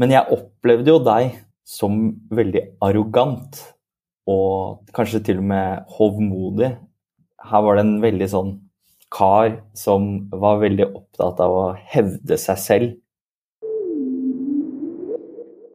Men jeg opplevde jo deg som veldig arrogant, og kanskje til og med hovmodig. Her var det en veldig sånn kar som var veldig opptatt av å hevde seg selv.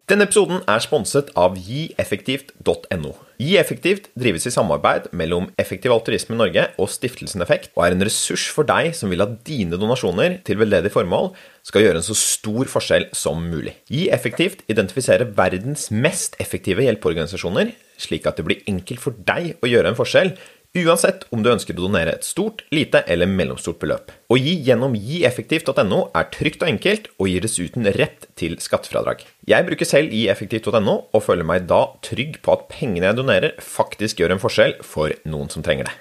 Denne episoden er sponset av gieffektivt.no. GiEffektivt drives i samarbeid mellom Effektiv Altruisme Norge og Stiftelsen Effekt, og er en ressurs for deg som vil at dine donasjoner til veldedig formål skal gjøre en så stor forskjell som mulig. Gi effektivt identifiserer verdens mest effektive hjelpeorganisasjoner, slik at det blir enkelt for deg å gjøre en forskjell Uansett om du ønsker å donere et stort, lite eller mellomstort beløp. Å gi gjennom gieffektivt.no er trygt og enkelt, og gir dessuten rett til skattefradrag. Jeg bruker selv gieffektivt.no, og føler meg da trygg på at pengene jeg donerer, faktisk gjør en forskjell for noen som trenger det.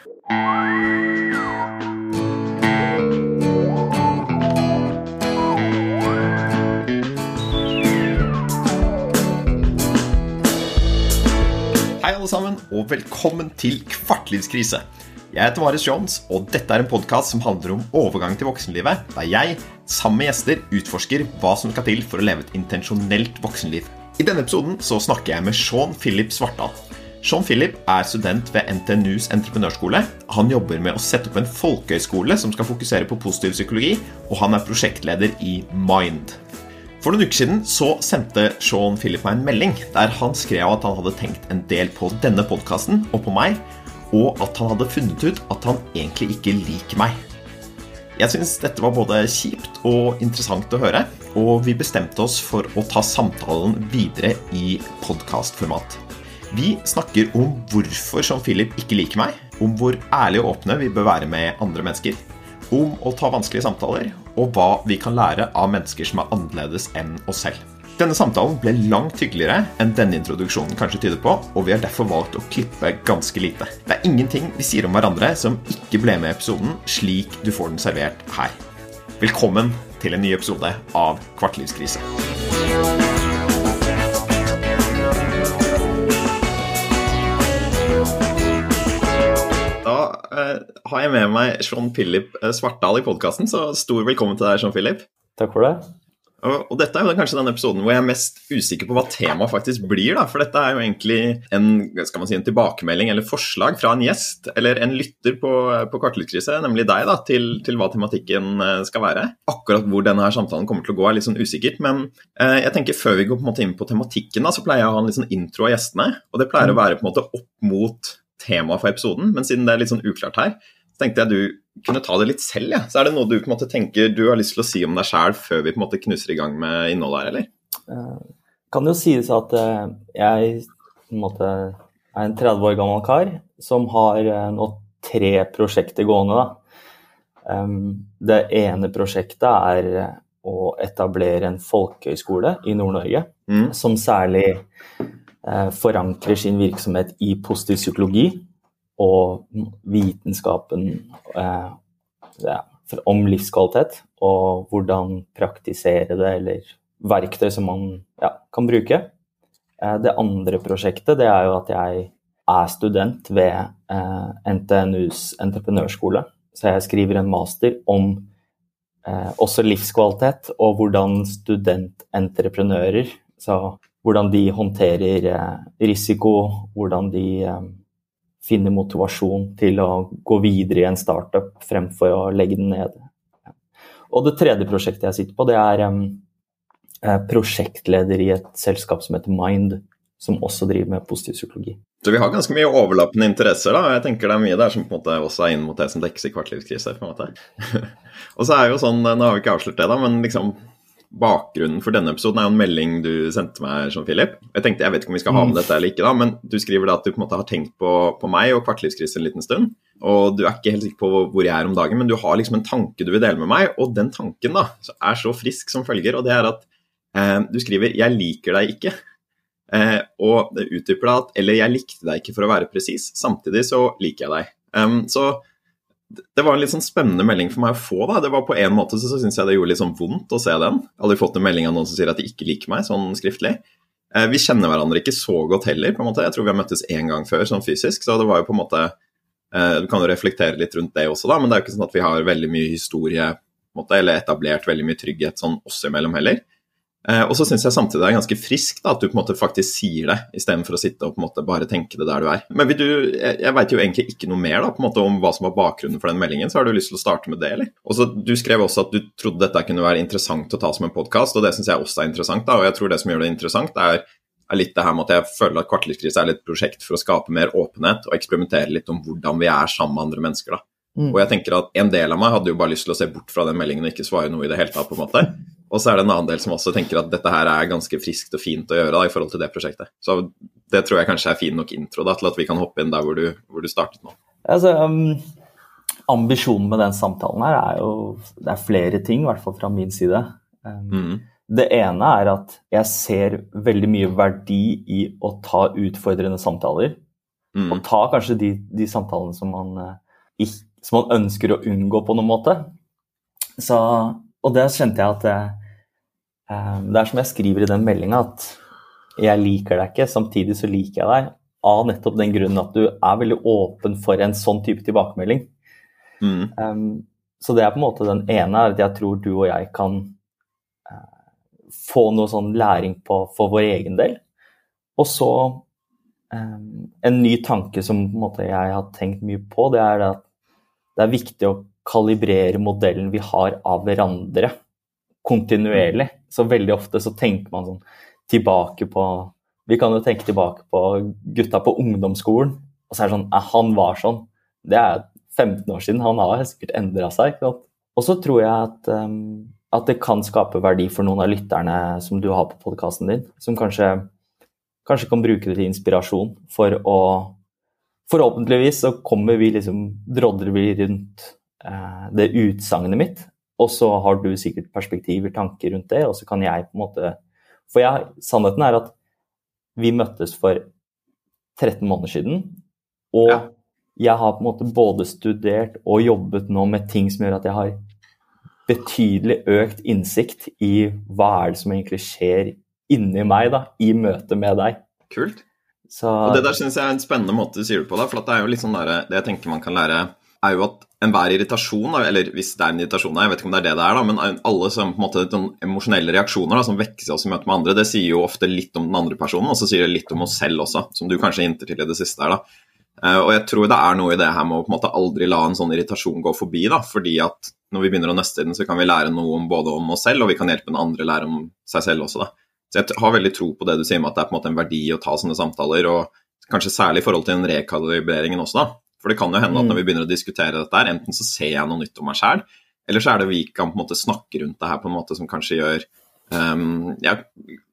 Alle sammen, og velkommen til Kvartlivskrise. Jeg heter Marius Jones, og dette er en podkast som handler om overgang til voksenlivet, der jeg, sammen med gjester, utforsker hva som skal til for å leve et intensjonelt voksenliv. I denne episoden så snakker jeg med Sean Philip Svartdal. Sean Philip er student ved NTNUs entreprenørskole. Han jobber med å sette opp en folkehøyskole som skal fokusere på positiv psykologi, og han er prosjektleder i Mind. For noen uker siden så sendte Sean Philip meg en melding der han skrev at han hadde tenkt en del på denne podkasten og på meg, og at han hadde funnet ut at han egentlig ikke liker meg. Jeg syns dette var både kjipt og interessant å høre, og vi bestemte oss for å ta samtalen videre i podkastformat. Vi snakker om hvorfor Sean Philip ikke liker meg, om hvor ærlige og åpne vi bør være med andre mennesker om å ta vanskelige samtaler, og hva vi kan lære av mennesker som er annerledes enn oss selv. Denne samtalen ble langt hyggeligere enn denne introduksjonen kanskje tyder på, og vi har derfor valgt å klippe ganske lite. Det er ingenting vi sier om hverandre som ikke ble med i episoden, slik du får den servert her. Velkommen til en ny episode av Kvartlivskrise. Har jeg med meg Sean Philip eh, Svartdal i podkasten, så stor velkommen til deg, Sean Philip. Takk for det. Og, dette er jo kanskje den episoden hvor jeg er mest usikker på hva temaet faktisk blir. da, For dette er jo egentlig en, skal man si, en tilbakemelding eller forslag fra en gjest eller en lytter på, på Kartlydkrise, nemlig deg, da, til, til, hva tematikken eh, skal være. Akkurat hvor denne her samtalen kommer til å gå, er litt sånn usikkert. Men eh, jeg tenker før vi går på en måte inn på tematikken, da, så pleier jeg å ha en litt sånn intro av gjestene. Og det pleier å mm. være på en måte opp mot tema for episoden, men siden det er litt sånn uklart her, tenkte jeg du kunne ta det litt selv. Ja. Så er det noe du på en måte tenker du har lyst til å si om deg sjæl før vi på en måte knuser i gang med innholdet her, eller? Uh, kan jo sies at uh, jeg på en måte er en 30 år gammel kar som har uh, nå tre prosjekter gående. Da. Det ene prosjektet er å etablere en folkehøyskole i Nord-Norge mm. som særlig Eh, forankrer sin virksomhet i positiv psykologi og vitenskapen eh, om livskvalitet, og hvordan praktisere det, eller verktøy som man ja, kan bruke. Eh, det andre prosjektet det er jo at jeg er student ved NTNUs entreprenørskole. Så jeg skriver en master om også livskvalitet og hvordan studententreprenører, så hvordan de håndterer eh, risiko, hvordan de finner motivasjon til å gå videre i en startup fremfor å legge den ned. Og det tredje prosjektet jeg sitter på, det er um, prosjektleder i et selskap som heter Mind, som også driver med positiv psykologi. Så vi har ganske mye overlappende interesser, da. Jeg tenker det er mye der som på en måte også er inn mot det som dekkes i kvartlivskrise. på en måte. og så er jo sånn, Nå har vi ikke avslørt det, da, men liksom bakgrunnen for denne episoden er jo en melding du sendte meg, Jean Philip. Jeg tenkte, jeg vet ikke om vi skal ha med mm. dette eller ikke, da, men du skriver da at du på en måte har tenkt på, på meg og kvartlivskrise en liten stund. Og du er ikke helt sikker på hvor jeg er om dagen, men du har liksom en tanke du vil dele med meg. Og den tanken da, er så frisk som følger, og det er at eh, du skriver 'jeg liker deg ikke'. Eh, og det utdyper deg at 'eller jeg likte deg ikke for å være presis', samtidig så liker jeg deg'. Um, så det var en litt sånn spennende melding for meg å få. da. Det var På en måte så, så syns jeg det gjorde litt sånn vondt å se den. Jeg hadde fått en melding av noen som sier at de ikke liker meg, sånn skriftlig. Eh, vi kjenner hverandre ikke så godt heller. på en måte. Jeg tror vi har møttes én gang før, sånn fysisk. Så det var jo på en måte eh, Du kan jo reflektere litt rundt det også, da, men det er jo ikke sånn at vi har veldig mye historie måte, eller etablert veldig mye trygghet sånn oss imellom heller. Eh, og så syns jeg samtidig det er ganske friskt at du på en måte faktisk sier det, istedenfor å sitte og på en måte bare tenke det der du er. Men du, jeg, jeg veit jo egentlig ikke noe mer da, på en måte om hva som var bakgrunnen for den meldingen, så har du lyst til å starte med det, eller? Og så Du skrev også at du trodde dette kunne være interessant å ta som en podkast, og det syns jeg også er interessant. da, og jeg tror det som gjør det interessant, er, er litt det her med at jeg føler at Kvartlivskrise er litt prosjekt for å skape mer åpenhet og eksperimentere litt om hvordan vi er sammen med andre mennesker. da. Mm. Og jeg tenker at En del av meg hadde jo bare lyst til å se bort fra den meldingen og ikke svare noe i det hele tatt. på en måte. Og så er det en annen del som også tenker at dette her er ganske friskt og fint å gjøre da, i forhold til det prosjektet. Så det tror jeg kanskje er fin nok intro da, til at vi kan hoppe inn der hvor du, hvor du startet nå. Altså, um, ambisjonen med den samtalen her er jo Det er flere ting, i hvert fall fra min side. Um, mm. Det ene er at jeg ser veldig mye verdi i å ta utfordrende samtaler. Mm. Og ta kanskje de, de samtalene som man, uh, som man ønsker å unngå på noen måte. Så og det kjente jeg at det, eh, det er som jeg skriver i den meldinga, at jeg liker deg ikke, samtidig så liker jeg deg. Av nettopp den grunnen at du er veldig åpen for en sånn type tilbakemelding. Mm. Um, så det er på en måte den ene, er at jeg tror du og jeg kan uh, få noe sånn læring på for vår egen del. Og så um, en ny tanke som på en måte, jeg har tenkt mye på, det er at det er viktig å kalibrere modellen vi har av hverandre kontinuerlig. Så veldig ofte så tenker man sånn tilbake på Vi kan jo tenke tilbake på gutta på ungdomsskolen, og så er det sånn Han var sånn. Det er 15 år siden. Han har sikkert endra seg. Og så tror jeg at, um, at det kan skape verdi for noen av lytterne som du har på podkasten din, som kanskje, kanskje kan bruke det til inspirasjon for å Forhåpentligvis så kommer vi liksom, drodler vi rundt det utsagnet mitt. Og så har du sikkert perspektiver, tanker rundt det, og så kan jeg på en måte For jeg, sannheten er at vi møttes for 13 måneder siden, og ja. jeg har på en måte både studert og jobbet nå med ting som gjør at jeg har betydelig økt innsikt i hva er det som egentlig skjer inni meg da, i møte med deg. Kult. Så... Og Det der syns jeg er en spennende måte du sier det på. da, for det er jo litt sånn der, Det jeg tenker man kan lære er jo at enhver irritasjon, eller hvis det er en irritasjon, jeg vet ikke om det er det det er, da, men alle som, måte, emosjonelle reaksjoner da, som vekker oss i møte med andre, det sier jo ofte litt om den andre personen, og så sier det litt om oss selv også, som du kanskje hinter til i det siste her. da. Uh, og jeg tror det er noe i det her med å på en måte aldri la en sånn irritasjon gå forbi, da, fordi at når vi begynner å nøste i den, så kan vi lære noe om både om oss selv, og vi kan hjelpe den andre lære om seg selv også. da. Så jeg har veldig tro på det du sier med at det er på en måte en verdi å ta sånne samtaler, og kanskje særlig i forhold til den rekalibreringen også, da. For det kan jo hende at når vi mm. begynner å diskutere dette, her, enten så ser jeg noe nytt om meg sjæl, eller så er det vi kan på en måte snakke rundt det her på en måte som kanskje gjør um, ja,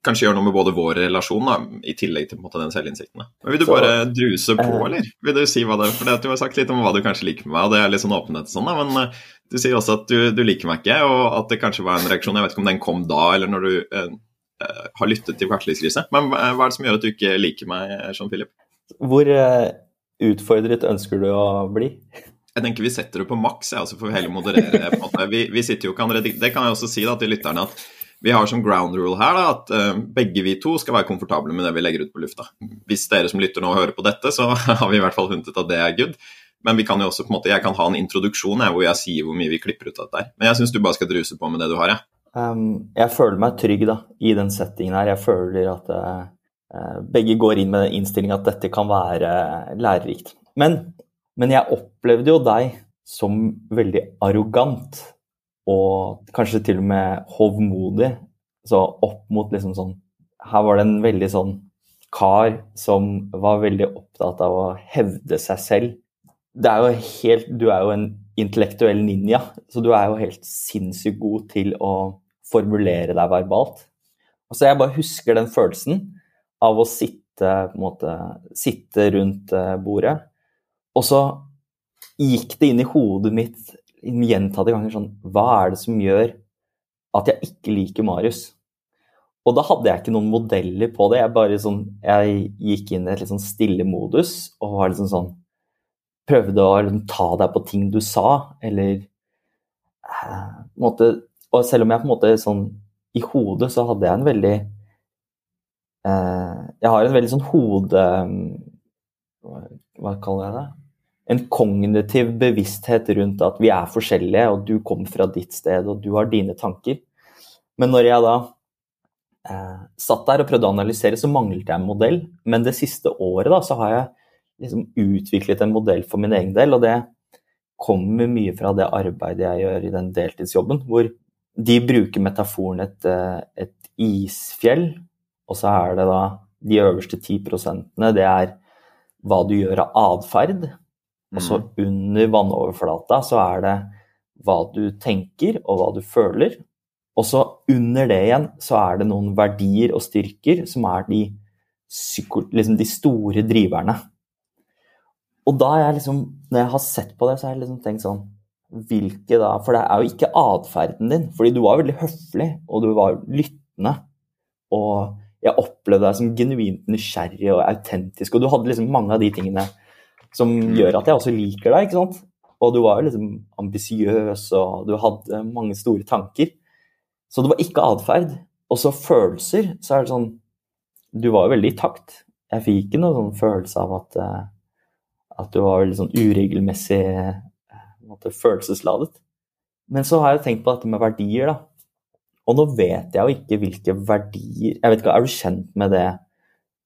kanskje gjør noe med både vår relasjon, da, i tillegg til på en måte den selvinnsikten. Men Vil du bare druse på, uh, eller? Vil du si hva det er? For du har sagt litt om hva du kanskje liker med meg, og det er litt sånn åpenhet og sånn, da, men uh, du sier også at du, du, liker meg ikke, og at det kanskje var en reaksjon. Jeg vet ikke om den kom da, eller når du uh, har lyttet til Kvartlivskrise. Men hva er det som gjør at du ikke liker meg, Jean Philip? Hvor utfordret ønsker du å bli? Jeg tenker vi setter det på maks, ja, så får vi heller moderere. på en måte. Vi, vi sitter jo ikke Det kan jeg også si da, til lytterne at vi har som ground rule her da, at uh, begge vi to skal være komfortable med det vi legger ut på lufta. Hvis dere som lytter nå hører på dette, så har vi i hvert fall funnet ut at det er good. Men vi kan jo også på en måte, jeg kan ha en introduksjon jeg, hvor jeg sier hvor mye vi klipper ut av dette. Men jeg syns du bare skal druse på med det du har. Ja. Um, jeg føler meg trygg da, i den settingen her. Jeg føler at uh, Eh, begge går inn med den innstillinga at dette kan være lærerikt. Men, men, jeg opplevde jo deg som veldig arrogant og kanskje til og med hovmodig. Så opp mot liksom sånn Her var det en veldig sånn kar som var veldig opptatt av å hevde seg selv. Det er jo helt, du er jo en intellektuell ninja, så du er jo helt sinnssykt god til å formulere deg verbalt. Altså Jeg bare husker den følelsen av å sitte, måte, sitte rundt eh, bordet. Og så gikk det inn i hodet mitt gjentatte ganger sånn Hva er det som gjør at jeg ikke liker Marius? Og da hadde jeg ikke noen modeller på det. Jeg bare sånn, jeg gikk inn i et litt sånn stille modus og var liksom sånn Prøvde å liksom, ta deg på ting du sa, eller eh, måte, Og selv om jeg på en måte sånn i hodet så hadde jeg en veldig jeg har en veldig sånn hode... Hva kaller jeg det? En kognitiv bevissthet rundt at vi er forskjellige, og du kommer fra ditt sted, og du har dine tanker. Men når jeg da eh, satt der og prøvde å analysere, så manglet jeg en modell. Men det siste året da, så har jeg liksom utviklet en modell for min egen del, og det kommer mye fra det arbeidet jeg gjør i den deltidsjobben, hvor de bruker metaforen et, eh, et isfjell, og så er det da de øverste ti prosentene, det er hva du gjør av atferd. Og så Mm. under vannoverflata så er det hva du tenker og hva du føler. Og så under det igjen så er det noen verdier og styrker som er de, liksom de store driverne. Og da jeg liksom, når jeg har sett på det, så har jeg liksom tenkt sånn Hvilke da For det er jo ikke atferden din. Fordi du var veldig høflig, og du var lyttende. Og jeg opplevde deg som genuint nysgjerrig og autentisk, og du hadde liksom mange av de tingene som gjør at jeg også liker deg, ikke sant. Og du var jo liksom ambisiøs, og du hadde mange store tanker. Så det var ikke atferd. Og så følelser, så er det sånn Du var jo veldig i takt. Jeg fikk ikke noen sånn følelse av at, eh, at du var veldig sånn uregelmessig eh, en måte, følelsesladet. Men så har jeg tenkt på dette med verdier, da. Og nå vet jeg jo ikke hvilke verdier Jeg vet ikke, Er du kjent med det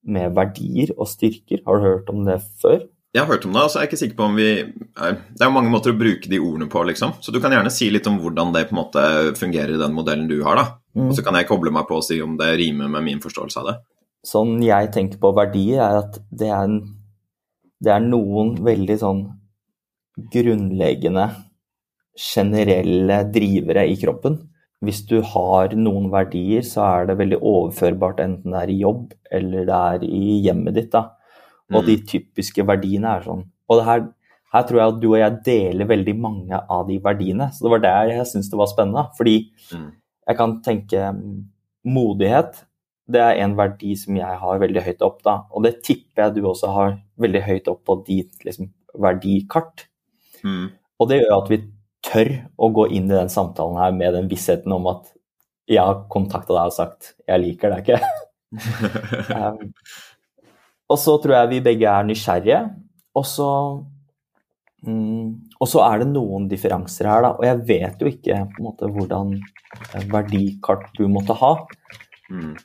med verdier og styrker? Har du hørt om det før? Jeg har hørt om det, og så er jeg ikke sikker på om vi Det er jo mange måter å bruke de ordene på, liksom. Så du kan gjerne si litt om hvordan det på en måte fungerer i den modellen du har, da. Mm. Og så kan jeg koble meg på og si om det rimer med min forståelse av det. Sånn jeg tenker på verdier, er at det er, en, det er noen veldig sånn grunnleggende, generelle drivere i kroppen. Hvis du har noen verdier, så er det veldig overførbart enten det er i jobb eller det er i hjemmet ditt. da. Og de typiske verdiene er sånn. Og det her, her tror jeg at du og jeg deler veldig mange av de verdiene. Så det var der jeg syntes det var spennende. Fordi Mm. jeg kan tenke mm, modighet. Det er en verdi som jeg har veldig høyt opp, da. Og det tipper jeg du også har veldig høyt opp på ditt liksom, verdikart. Mm. Og det gjør at vi tør å gå inn i den samtalen her med den vissheten om at jeg har kontakta deg og sagt 'jeg liker deg ikke'. Um, og så tror jeg vi begge er nysgjerrige. Og så mm, Og så er det noen differanser her, da. Og jeg vet jo ikke på en måte hvordan eh, verdikart du måtte ha. Mm.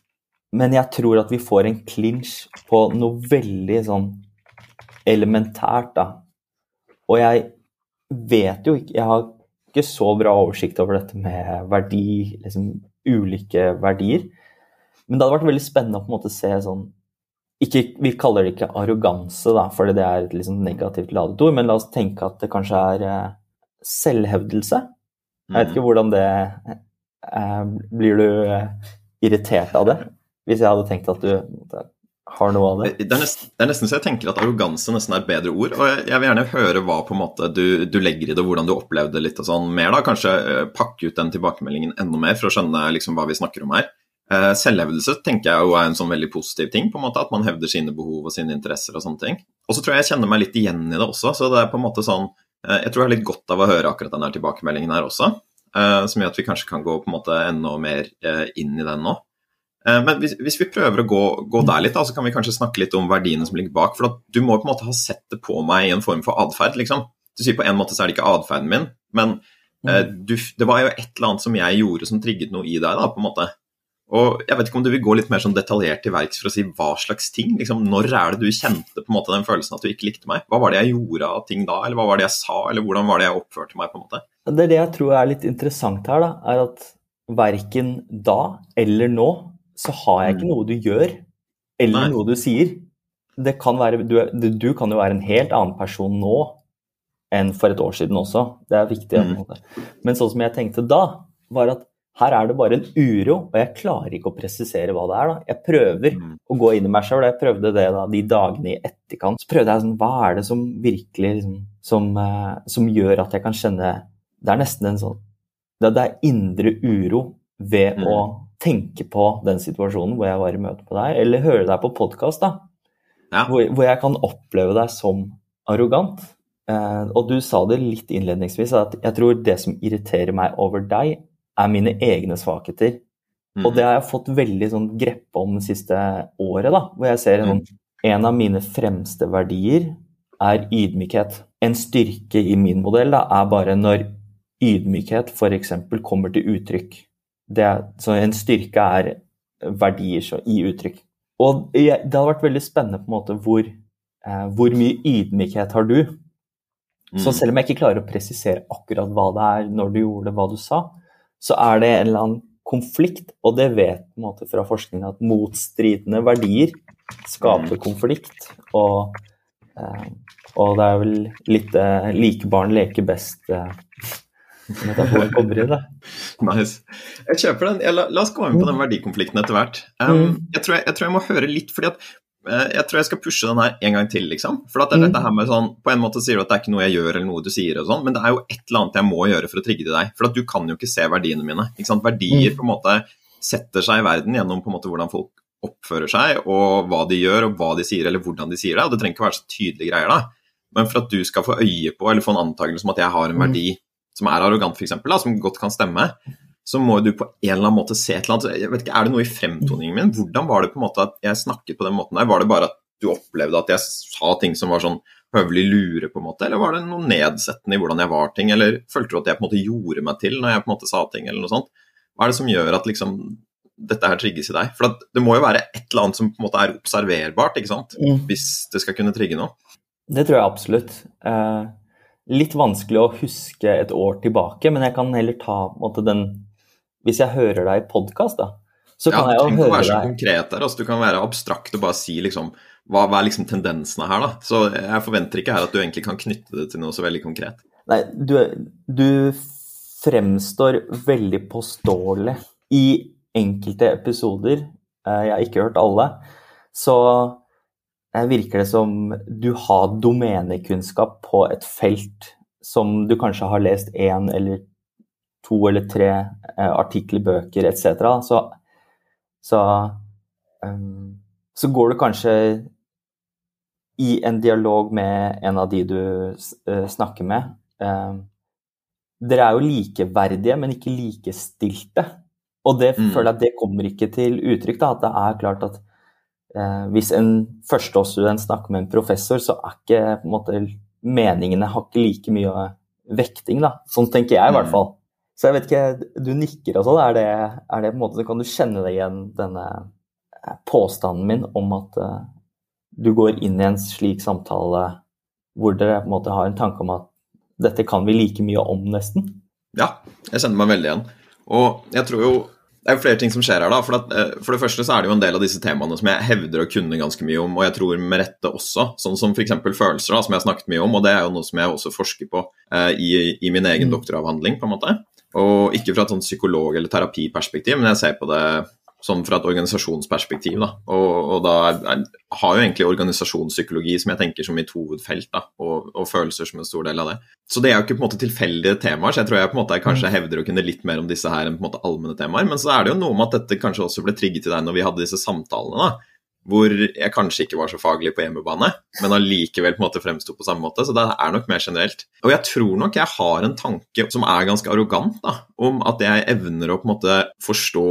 Men jeg tror at vi får en clinch på noe veldig sånn elementært, da. Og jeg vet jo ikke Jeg har ikke så bra oversikt over dette med verdi, liksom ulike verdier. Men det hadde vært veldig spennende å på en måte se sånn ikke, Vi kaller det ikke arroganse, da, fordi det er et liksom negativt ladet ord, men la oss tenke at det kanskje er eh, selvhevdelse. Jeg vet Mm. ikke hvordan det eh, Blir du eh, irritert av det? Hvis jeg hadde tenkt at du har noe av det? Det er, nesten, det er nesten så jeg tenker at arroganse nesten er et bedre ord. Og jeg, jeg vil gjerne høre hva på en måte du, du legger i det, hvordan du opplevde det litt og sånn mer. da, Kanskje uh, pakke ut den tilbakemeldingen enda mer for å skjønne liksom hva vi snakker om her. Uh, selvhevdelse tenker jeg jo er en sånn veldig positiv ting, på en måte, at man hevder sine behov og sine interesser og sånne ting. Og så tror jeg jeg kjenner meg litt igjen i det også, så det er på en måte sånn uh, Jeg tror jeg har litt godt av å høre akkurat den tilbakemeldingen her også, som gjør at vi kanskje kan gå på en måte enda mer inn i den nå. Eh, Men hvis, hvis vi prøver å gå, gå der litt, da, så kan vi kanskje snakke litt om verdiene som ligger bak. For du må på en måte ha sett det på meg i en form for atferd. Liksom. Du sier på en måte så er det ikke atferden min, men eh, du, det var jo et eller annet som jeg gjorde som trigget noe i deg. da, på en måte. Og Jeg vet ikke om du vil gå litt mer sånn detaljert til verks for å si hva slags ting? liksom, Når er det du kjente på en måte den følelsen at du ikke likte meg? Hva var det jeg gjorde av ting da, eller hva var det jeg sa, eller hvordan var det jeg oppførte meg? på en måte? Det er det jeg tror er litt interessant her, da, er at verken da eller nå så har jeg ikke Mm. noe du gjør, eller Nei. noe du sier. Det kan være, du, du, du kan jo være en helt annen person nå enn for et år siden også. Det er viktig. Mm. Men sånn som jeg tenkte da, var at her er det bare en uro, og jeg klarer ikke å presisere hva det er. da. Jeg prøver Mm. å gå inn i meg sjøl. Jeg prøvde det da, de dagene i etterkant. Så prøvde jeg sånn, hva er det som virkelig liksom, som, eh, som gjør at jeg kan kjenne Det er nesten en sånn Det, det er indre uro ved Mm. å tenke på den situasjonen hvor jeg var i møte med deg, eller høre deg på podkast, da. Ja. Hvor, hvor jeg kan oppleve deg som arrogant. Eh, og du sa det litt innledningsvis, at jeg tror det som irriterer meg over deg, er mine egne svakheter. Mm. Og det har jeg fått veldig sånn greppe om det siste året, da, hvor jeg ser en, mm. en av mine fremste verdier er ydmykhet. En styrke i min modell da, er bare når ydmykhet f.eks. kommer til uttrykk. Det så en styrke er verdier så, i uttrykk. Og det hadde vært veldig spennende på en måte hvor, eh, hvor mye ydmykhet har du? Mm. Så selv om jeg ikke klarer å presisere akkurat hva det er når du gjorde hva du sa, så er det en eller annen konflikt, og det vet på en måte fra forskningen at motstridende verdier skaper mm. konflikt. Og, eh, og det er vel litt eh, like barn leker best eh, Nice. Jeg kjøper den. La, la, oss gå inn på den verdikonflikten etter hvert. Um, mm. jeg, tror jeg, jeg, tror jeg, må høre litt, fordi at uh, jeg tror jeg skal pushe den her en gang til, liksom. For det, er dette her med sånn, På en måte sier du at det er ikke noe jeg gjør eller noe du sier, og sånn, men det er jo et eller annet jeg må gjøre for å trigge deg. For at du kan jo ikke se verdiene mine. ikke sant? Verdier mm. på en måte setter seg i verden gjennom på en måte hvordan folk oppfører seg, og hva de gjør, og hva de sier, eller hvordan de sier det. Og det trenger ikke være så tydelige greier, da. Men for at du skal få øye på, eller få en antakelse om at jeg har en mm. verdi som er arrogant, f.eks., som godt kan stemme, så må du på en eller annen måte se et eller annet jeg vet ikke, Er det noe i fremtoningen min? Hvordan var det på en måte at jeg snakket på den måten der? Var det bare at du opplevde at jeg sa ting som var sånn høvelig lure, på en måte, eller var det noe nedsettende i hvordan jeg var ting, eller følte du at jeg på en måte gjorde meg til når jeg på en måte sa ting, eller noe sånt? Hva er det som gjør at liksom dette her trigges i deg? For det må jo være et eller annet som på en måte er observerbart, ikke sant? Mm. Hvis det skal kunne trigge noe. Det tror jeg absolutt. Eh, litt vanskelig å huske et år tilbake, men jeg kan heller ta måte, den Hvis jeg hører deg i podkast, da, så kan ja, jeg jo høre deg Du kan være så konkret der, altså, du kan være abstrakt og bare si liksom hva, hva, er liksom tendensene her, da? Så jeg forventer ikke her at du egentlig kan knytte det til noe så veldig konkret. Nei, du, du fremstår veldig påståelig i enkelte episoder. Eh, jeg har ikke hørt alle. Så virker det som du har domenekunnskap på et felt som du kanskje har lest én eller to eller tre eh, artikler, bøker etc. Så, så, um, så, går du kanskje i en dialog med en av de du uh, snakker med. Um, dere er jo likeverdige, men ikke likestilte. Og det mm. føler jeg at det kommer ikke til uttrykk. Da, at det er klart at eh, hvis en førsteårsstudent snakker med en professor, så er ikke måte, meningene har ikke like mye vekting. da. Sånn tenker jeg i hvert mm. fall. Så jeg vet ikke, du nikker og sånn. Er, er, det på en måte, Kan du kjenne deg igjen denne eh, påstanden min om at uh, du går inn i en slik samtale hvor dere på en måte har en tanke om at dette kan vi like mye om, nesten? Ja, jeg kjenner meg veldig igjen. Og jeg tror jo det er jo flere ting som skjer her. da, for, at, eh, for, det første så er det jo en del av disse temaene som jeg hevder å kunne ganske mye om, og jeg tror med rette også. Sånn som f.eks. følelser, da, som jeg har snakket mye om. og Det er jo noe som jeg også forsker på eh, i, i, min egen mm. doktoravhandling. på en måte. Og ikke fra et sånn psykolog- eller terapiperspektiv, men jeg ser på det sånn fra et organisasjonsperspektiv. Da. Og, og da er, er, har jo egentlig organisasjonspsykologi som jeg tenker som mitt hovedfelt, da, og, og, følelser som en stor del av det. Så det er jo ikke på en måte tilfeldige temaer, så jeg tror jeg på en måte kanskje mm. hevder å kunne litt mer om disse her enn på en måte allmenne temaer. Men så er det jo noe med at dette kanskje også ble trigget til deg når vi hadde disse samtalene. da, hvor jeg kanskje ikke var så faglig på hjemmebane, men allikevel på en fremsto på samme måte. Så det er nok mer generelt. Og jeg tror nok jeg har en tanke som er ganske arrogant, da, om at jeg evner å på en måte forstå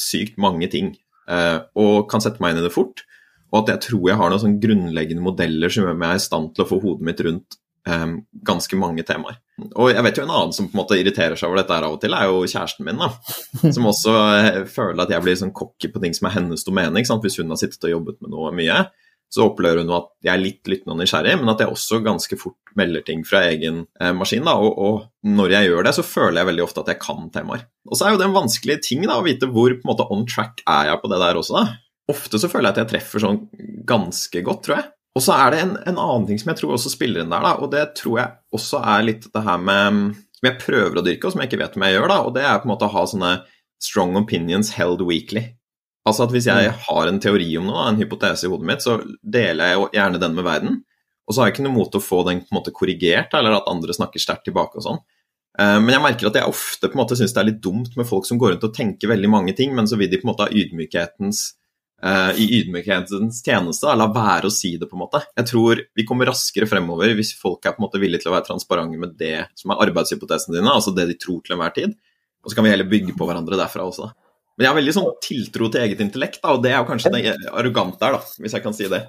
sykt mange ting, eh, og kan sette meg inn i det fort. Og at jeg tror jeg har noen sånn grunnleggende modeller som gjør meg i stand til å få hodet mitt rundt um, ganske mange temaer. Og jeg vet jo en annen som på en måte irriterer seg over dette her av og til, er jo kjæresten min. da, Som også uh, føler at jeg blir sånn cocky på ting som er hennes domene. ikke sant, Hvis hun har sittet og jobbet med noe mye, så opplever hun at jeg er litt lyttende og nysgjerrig, men at jeg også ganske fort melder ting fra egen eh, maskin. da, og, og, når jeg gjør det, så føler jeg veldig ofte at jeg kan temaer. Og så er jo det en vanskelig ting da, å vite hvor på en måte on track er jeg på det der også. da. Ofte så føler jeg at jeg treffer sånn ganske godt, tror jeg. Og så er det en, en, annen ting som jeg tror også spiller inn der, da, og det tror jeg også er litt det her med Som jeg prøver å dyrke, og som jeg ikke vet om jeg gjør, da, og det er på en måte å ha sånne strong opinions held weekly. Altså at hvis jeg mm. har en teori om noe, en hypotese i hodet mitt, så deler jeg jo gjerne den med verden. Og så har jeg ikke noe mot å få den på en måte korrigert, eller at andre snakker sterkt tilbake og sånn. Eh, men jeg merker at jeg ofte på en måte syns det er litt dumt med folk som går rundt og tenker veldig mange ting, men så vil de på en måte ha ydmykhetens i ydmykhetens tjeneste. La være å si det, på en måte. Jeg tror vi kommer raskere fremover hvis folk er på en måte villige til å være transparente med det som er arbeidshypotesene dine, altså det de tror til enhver tid. Og så kan vi heller bygge på hverandre derfra også. Men jeg har veldig sånn tiltro til eget intellekt, da, og det er jo kanskje det arrogante her, da, hvis jeg kan si det.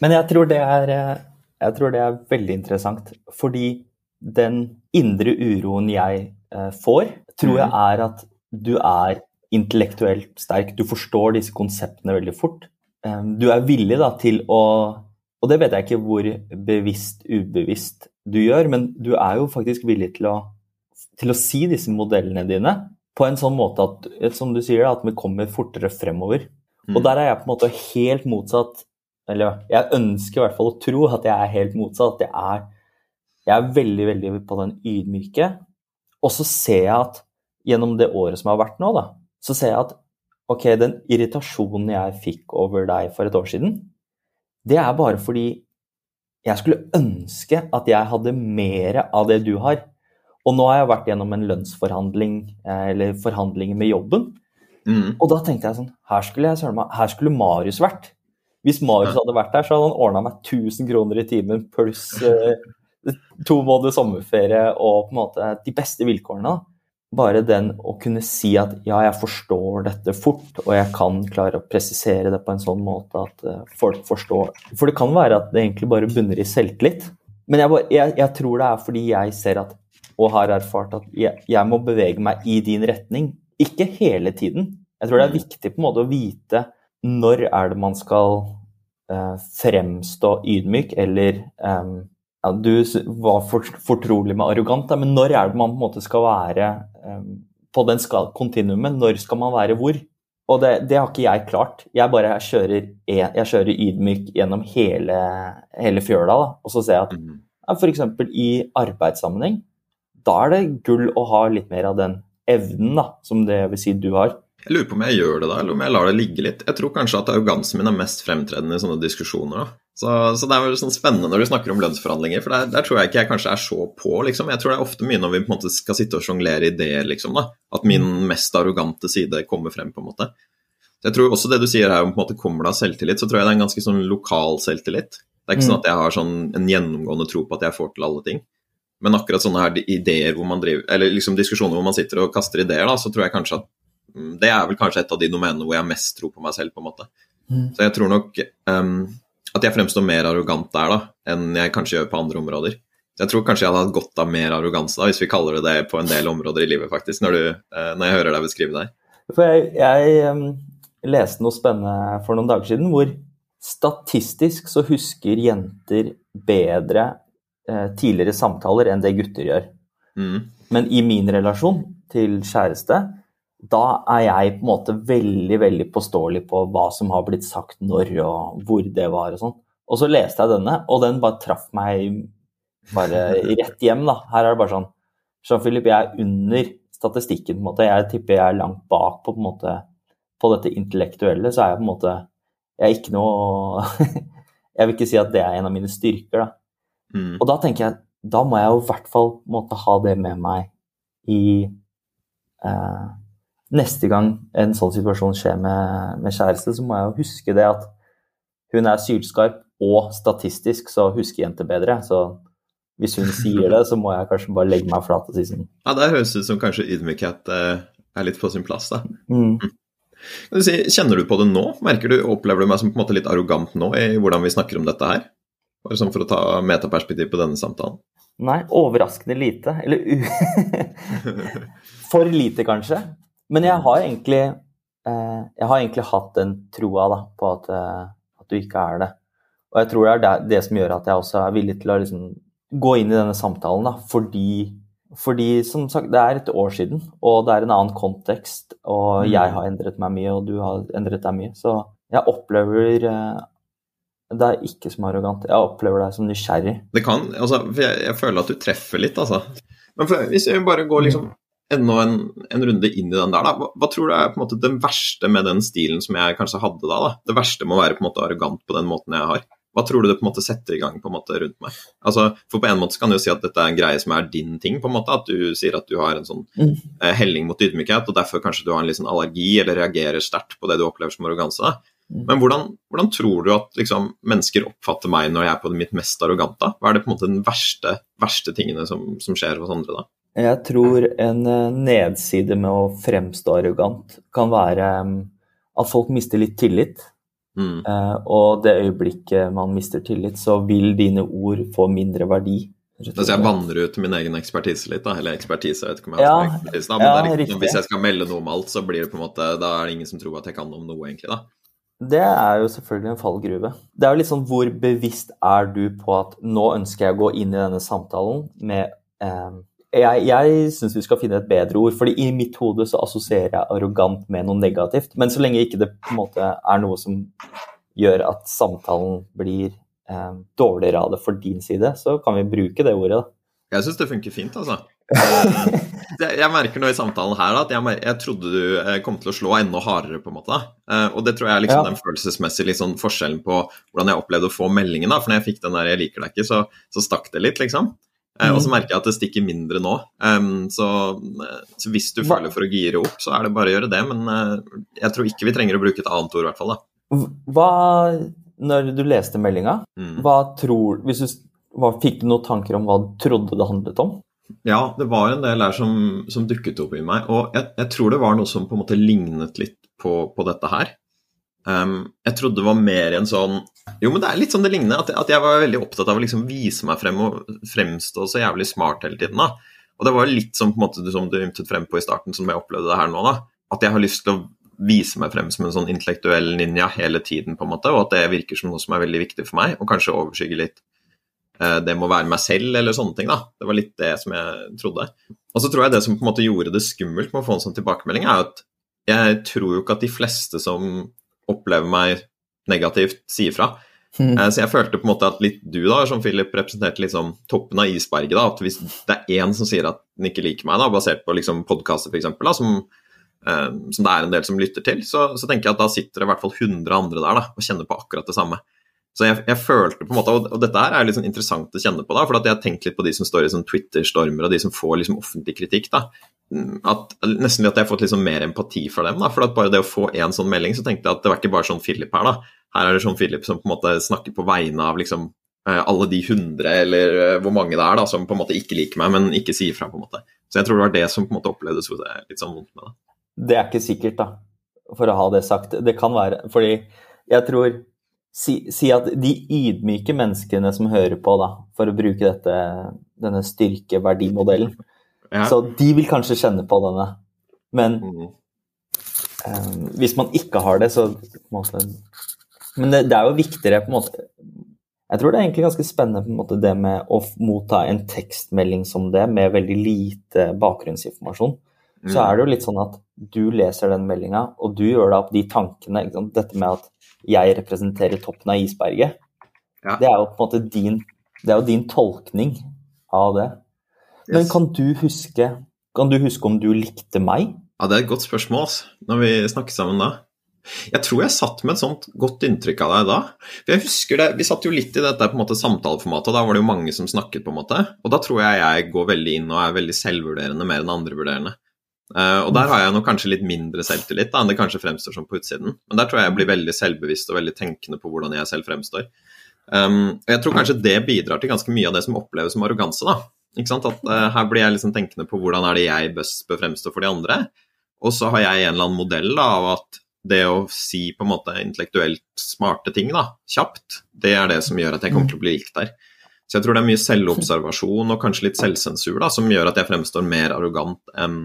Men jeg tror det er, eh, jeg tror det er veldig interessant, fordi den indre uroen jeg eh, får, tror jeg mm. er at du er intellektuelt sterk. Du forstår disse konseptene veldig fort. Um, du er villig da til å Og det vet jeg ikke hvor bevisst, ubevisst du gjør, men du er jo faktisk villig til å, til å si disse modellene dine på en sånn måte at, som du sier, at vi kommer fortere fremover. Mm. Og der er jeg på en måte helt motsatt. Eller jeg ønsker i hvert fall å tro at jeg er helt motsatt. At jeg er, jeg er veldig, veldig på den ydmyke. Og så ser jeg at gjennom det året som har vært nå, da, så ser jeg at ok, den irritasjonen jeg fikk over deg for et år siden, det er bare fordi jeg skulle ønske at jeg hadde mer av det du har. Og nå har jeg vært gjennom en lønnsforhandling, eh, eller forhandlinger med jobben. Mm. Og da tenkte jeg sånn Her skulle, jeg, her skulle Marius vært. Hvis Marius hadde vært der, så hadde han ordna meg 1000 kroner i timen pluss eh, to måneder sommerferie og på en måte de beste vilkårene. da bare den å kunne si at ja, jeg forstår dette fort, og jeg kan klare å presisere det på en sånn måte at uh, folk forstår For det kan være at det egentlig bare bunner i selvtillit. Men jeg, bare, jeg, jeg, tror det er fordi jeg ser at, og har erfart at jeg, jeg, må bevege meg i din retning. Ikke hele tiden. Jeg tror det er mm. viktig på en måte å vite når er det man skal uh, fremstå ydmyk, eller um, ja, Du var fortrolig med arrogant, men når er det man på en måte skal være um, på den kontinuumet? Når skal man være hvor? Og det, det, har ikke jeg klart. Jeg bare kjører, jeg kjører ydmyk gjennom hele, hele fjøla. Da. Og så ser jeg at mm. ja, f.eks. i arbeidssammenheng, da er det gull å ha litt mer av den evnen da, som det vil si du har. Jeg lurer på om jeg gjør det da, eller om jeg lar det ligge litt. Jeg tror kanskje at arrogansen min er mest fremtredende i sånne diskusjoner. da. Så, så, det er vel sånn spennende når du snakker om lønnsforhandlinger, for der, der, tror jeg ikke jeg kanskje er så på, liksom. Jeg tror det er ofte mye når vi på en måte skal sitte og sjonglere ideer, liksom, da. At min mest arrogante side kommer frem, på en måte. Så jeg tror også det du sier her om på en måte kommer det av selvtillit, så tror jeg det er en ganske sånn lokal selvtillit. Det er ikke sånn mm. at jeg har sånn en gjennomgående tro på at jeg får til alle ting. Men akkurat sånne her ideer hvor man driver, eller liksom diskusjoner hvor man sitter og kaster ideer, da, så tror jeg kanskje at mm, det er vel kanskje et av de domenene hvor jeg har mest tro på meg selv, på en måte. Mm. Så jeg tror nok um, at jeg fremstår mer arrogant der da, enn jeg kanskje gjør på andre områder. Jeg tror kanskje jeg hadde hatt godt av mer arroganse, da, hvis vi kaller det det på en del områder i livet, faktisk, når, du, eh, når jeg hører deg beskrive deg. For jeg, jeg um, leste noe spennende for noen dager siden, hvor statistisk så husker jenter bedre eh, tidligere samtaler enn det gutter gjør. Mm. Men i min relasjon til kjæreste, da er jeg på en måte veldig veldig påståelig på hva som har blitt sagt når og hvor det var og sånn. Og så leste jeg denne, og den bare traff meg bare rett hjem. da. Her er det bare sånn Jean-Philippe, jeg er under statistikken. på en måte. Jeg tipper jeg er langt bak på, på, en måte, på dette intellektuelle. Så er jeg på en måte Jeg er ikke noe Jeg vil ikke si at det er en av mine styrker, da. Mm. Og da tenker jeg da må jeg jo i hvert fall måtte ha det med meg i eh, neste gang en sånn situasjon skjer med, med, kjæreste, så må jeg jo huske det at hun er sylskarp, og statistisk så husker jenter bedre. Så hvis hun sier det, så må jeg kanskje bare legge meg flat og si sånn. Ja, det høres ut som kanskje ydmykhet eh, er litt på sin plass, da. Mm. Du si, kjenner du på det nå? Merker du, Opplever du meg som på en måte litt arrogant nå i hvordan vi snakker om dette her? Bare sånn for å ta metaperspektiv på denne samtalen. Nei, overraskende lite. Eller. For lite, kanskje. Men jeg har egentlig, eh, jeg har egentlig hatt den troa da, på at, eh, at, du ikke er det. Og jeg tror det er det, som gjør at jeg også er villig til å liksom, gå inn i denne samtalen. Da, fordi, fordi, som sagt, det er et år siden, og det er en annen kontekst. Og mm. jeg har endret meg mye, og du har endret deg mye. Så jeg opplever eh, det er ikke som arrogant. Jeg opplever deg som nysgjerrig. Det kan, altså, jeg, jeg, føler at du treffer litt, altså. Men for, hvis jeg bare går liksom enda en, en, runde inn i den der, da. Hva, hva, tror du er på en måte det verste med den stilen som jeg kanskje hadde da? da? Det verste med å være på en måte arrogant på den måten jeg har. Hva tror du det på en måte setter i gang på en måte rundt meg? Altså, for på en måte kan du jo si at dette er en greie som er din ting, på en måte. At du sier at du har en sånn mm. eh, helling mot ydmykhet, og derfor kanskje du har en litt sånn allergi eller reagerer sterkt på det du opplever som arroganse. da. Mm. Men hvordan, hvordan, tror du at liksom, mennesker oppfatter meg når jeg er på mitt mest arrogante? Hva er det på en måte den verste, verste tingene som, som skjer hos andre da? Jeg tror en eh, nedside med å fremstå arrogant kan være mm, at folk mister litt tillit. Mm. Eh, og det øyeblikket man mister tillit, så vil dine ord få mindre verdi. Altså jeg vanner ut min egen ekspertise litt, da. Eller ekspertise, jeg vet ikke om jeg Ja, har ekspertise, da. Men ja, det er liksom, hvis jeg skal melde noe om alt, så blir det på en måte Da er det ingen som tror at jeg kan om noe, egentlig, da. Det er jo selvfølgelig en fallgruve. Det er jo litt sånn hvor bevisst er du på at nå ønsker jeg å gå inn i denne samtalen med eh, Jeg, jeg syns vi skal finne et bedre ord, fordi i mitt hode så assosierer jeg arrogant med noe negativt. Men så lenge ikke det på en måte er noe som gjør at samtalen blir eh, dårligere av det for din side, så kan vi bruke det ordet. da. Jeg syns det funker fint, altså. Jeg, jeg merker nå i samtalen her at jeg, jeg trodde du eh, kom til å slå enda hardere, på en måte. Eh, Og det tror jeg er liksom Ja. den følelsesmessige liksom, forskjellen på hvordan jeg opplevde å få meldingen. da, For når jeg fikk den der 'jeg liker deg ikke', så, så stakk det litt, liksom. Eh, Og så Mhm. merker jeg at det stikker mindre nå. Um, så, eh, så hvis du føler for å gire opp, så er det bare å gjøre det. Men uh, jeg tror ikke vi trenger å bruke et annet ord, i hvert fall. da. Hva, når du leste meldinga, Mm. hva tror hvis du, hva, Fikk du noen tanker om hva du trodde det handlet om? Ja, det var en del her som, som dukket opp i meg, og jeg, jeg tror det var noe som på en måte lignet litt på, på dette her. Ehm, jeg trodde det var mer en sånn Jo, men det er litt sånn det ligner, at, at jeg var veldig opptatt av å liksom vise meg frem og fremstå så jævlig smart hele tiden. da. Og det var litt som, på en måte, som du ymtet frem på i starten, som jeg opplevde det her nå. da. At jeg har lyst til å vise meg frem som en sånn intellektuell ninja hele tiden, på en måte, og at det virker som noe som er veldig viktig for meg, og kanskje overskygger litt uh, det må være meg selv, eller sånne ting. da. Det var litt det som jeg trodde. Og så tror jeg det som på en måte gjorde det skummelt med å få en sånn tilbakemelding, er at jeg tror jo ikke at de fleste som opplever meg negativt, si ifra. Mm. Eh, Så jeg følte på en måte at litt du, da, som Philip, representerte liksom toppen av isberget. da, At hvis det er én som sier at den ikke liker meg, da, basert på liksom podkaster f.eks., som, eh, som det er en del som lytter til, så, så tenker jeg at da sitter det i hvert fall 100 andre der da, og kjenner på akkurat det samme. Så jeg, jeg følte på en måte, og, dette her er litt sånn interessant å kjenne på, da, for jeg har tenkt litt på de som står i sånn Twitter-stormer, og de som får liksom offentlig kritikk. da, at, Nesten at jeg har fått liksom mer empati for dem. da, for at Bare det å få én sånn melding, så tenkte jeg at det var ikke bare sånn Philip her. da, Her er det sånn Philip som på en måte snakker på vegne av liksom eh, alle de hundre, eller eh, hvor mange det er, da, som på en måte ikke liker meg, men ikke sier fra. på en måte. Så jeg tror det var det som på en måte opplevdes litt sånn vondt med det. Det er ikke sikkert, da, for å ha det sagt. Det kan være Fordi jeg tror Si, si at de ydmyke menneskene som hører på, da, for å bruke dette, denne styrkeverdimodellen, Ja. så de vil kanskje kjenne på denne. Men Mm. eh, hvis man ikke har det, så måte Men det, det er jo viktigere på en måte Jeg tror det er egentlig ganske spennende på en måte det med å motta en tekstmelding som det, med veldig lite bakgrunnsinformasjon. Så er det jo litt sånn at du leser den meldinga, og du gjør deg opp de tankene. Dette med at jeg representerer toppen av isberget, Ja. det er jo på en måte din, det er jo din tolkning av det. Men Yes. kan du huske kan du huske om du likte meg? Ja, Det er et godt spørsmål, altså, når vi snakker sammen da. Jeg tror jeg satt med et sånt godt inntrykk av deg da. For jeg husker det, Vi satt jo litt i dette på en måte samtaleformatet, og da var det jo mange som snakket. på en måte. Og da tror jeg jeg går veldig inn og er veldig selvvurderende mer enn andrevurderende. Eh, og der har jeg nok kanskje litt mindre selvtillit da, enn det kanskje fremstår som på utsiden. Men der tror jeg jeg blir veldig selvbevisst og veldig tenkende på hvordan jeg selv fremstår. Um, og jeg tror kanskje det bidrar til ganske mye av det som oppleves som arroganse. da. Ikke sant? At uh, Her blir jeg liksom tenkende på hvordan er det jeg best bør fremstå for de andre. Og så har jeg en eller annen modell da, av at det å si på en måte intellektuelt smarte ting da, kjapt, det er det som gjør at jeg kommer til å bli likt der. Så jeg tror det er mye selvobservasjon og kanskje litt selvsensur da, som gjør at jeg fremstår mer arrogant enn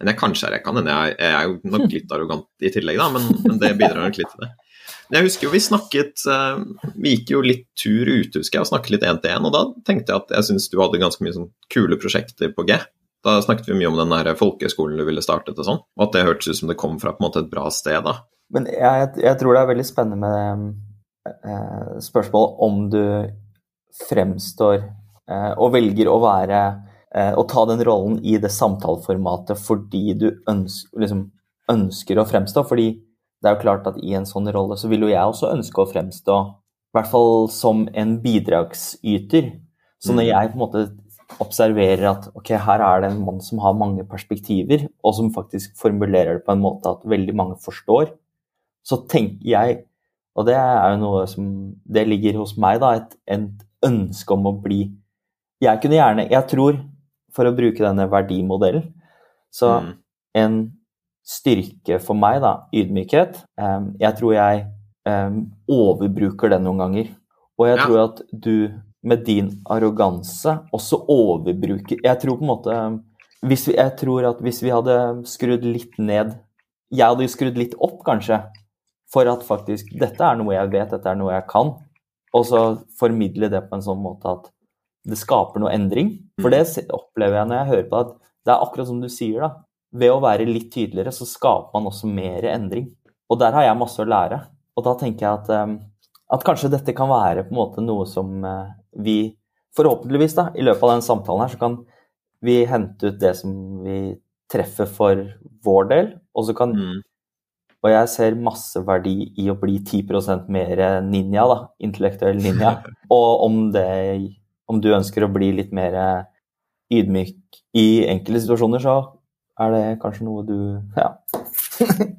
enn jeg kanskje er. Jeg kan hende jeg, jeg er jo nok litt arrogant i tillegg, da, men, men det bidrar nok litt til det. Jeg husker jo vi snakket eh, Vi gikk jo litt tur ute, husker jeg, og snakket litt én til én, og da tenkte jeg at jeg syns du hadde ganske mye sånn kule prosjekter på G. Da snakket vi mye om den der folkehøyskolen du ville startet og sånn, og at det hørtes ut som det kom fra på en måte et bra sted, da. Men jeg, jeg tror det er veldig spennende med eh, spørsmålet om du fremstår eh, og velger å være Å ta den rollen i det samtaleformatet fordi du ønsker, liksom, ønsker å fremstå. Fordi det er jo klart at i en sånn rolle så vil jo jeg også ønske å fremstå i hvert fall som en bidragsyter. Så når Mm. jeg på en måte observerer at ok, her er det en mann som har mange perspektiver, og som faktisk formulerer det på en måte at veldig mange forstår, så tenker jeg, og det er jo noe som Det ligger hos meg, da, et, et ønske om å bli Jeg kunne gjerne Jeg tror, for å bruke denne verdimodellen, så Mm. en styrke for meg, da, ydmykhet em, Jeg tror jeg em, overbruker den noen ganger. Og jeg Ja. tror at du med din arroganse også overbruker Jeg tror på en måte hvis vi, Jeg tror at hvis vi hadde skrudd litt ned Jeg hadde skrudd litt opp, kanskje, for at faktisk Dette er noe jeg vet, dette er noe jeg kan. Og så formidle det på en sånn måte at det skaper noe endring. For det opplever jeg når jeg hører på at det er akkurat som du sier, da. Ved å være litt tydeligere, så skaper man også mer endring. Og der har jeg masse å lære. Og da tenker jeg at, um, at kanskje dette kan være på en måte noe som uh, vi forhåpentligvis da, i løpet av den samtalen her, så kan vi hente ut det som vi treffer for vår del, og så kan mm. Og jeg ser masse verdi i å bli 10% mer ninja, da. Intellektuell ninja. Og om, det, om du ønsker å bli litt mer ydmyk i enkelte situasjoner, så er det kanskje noe du ja,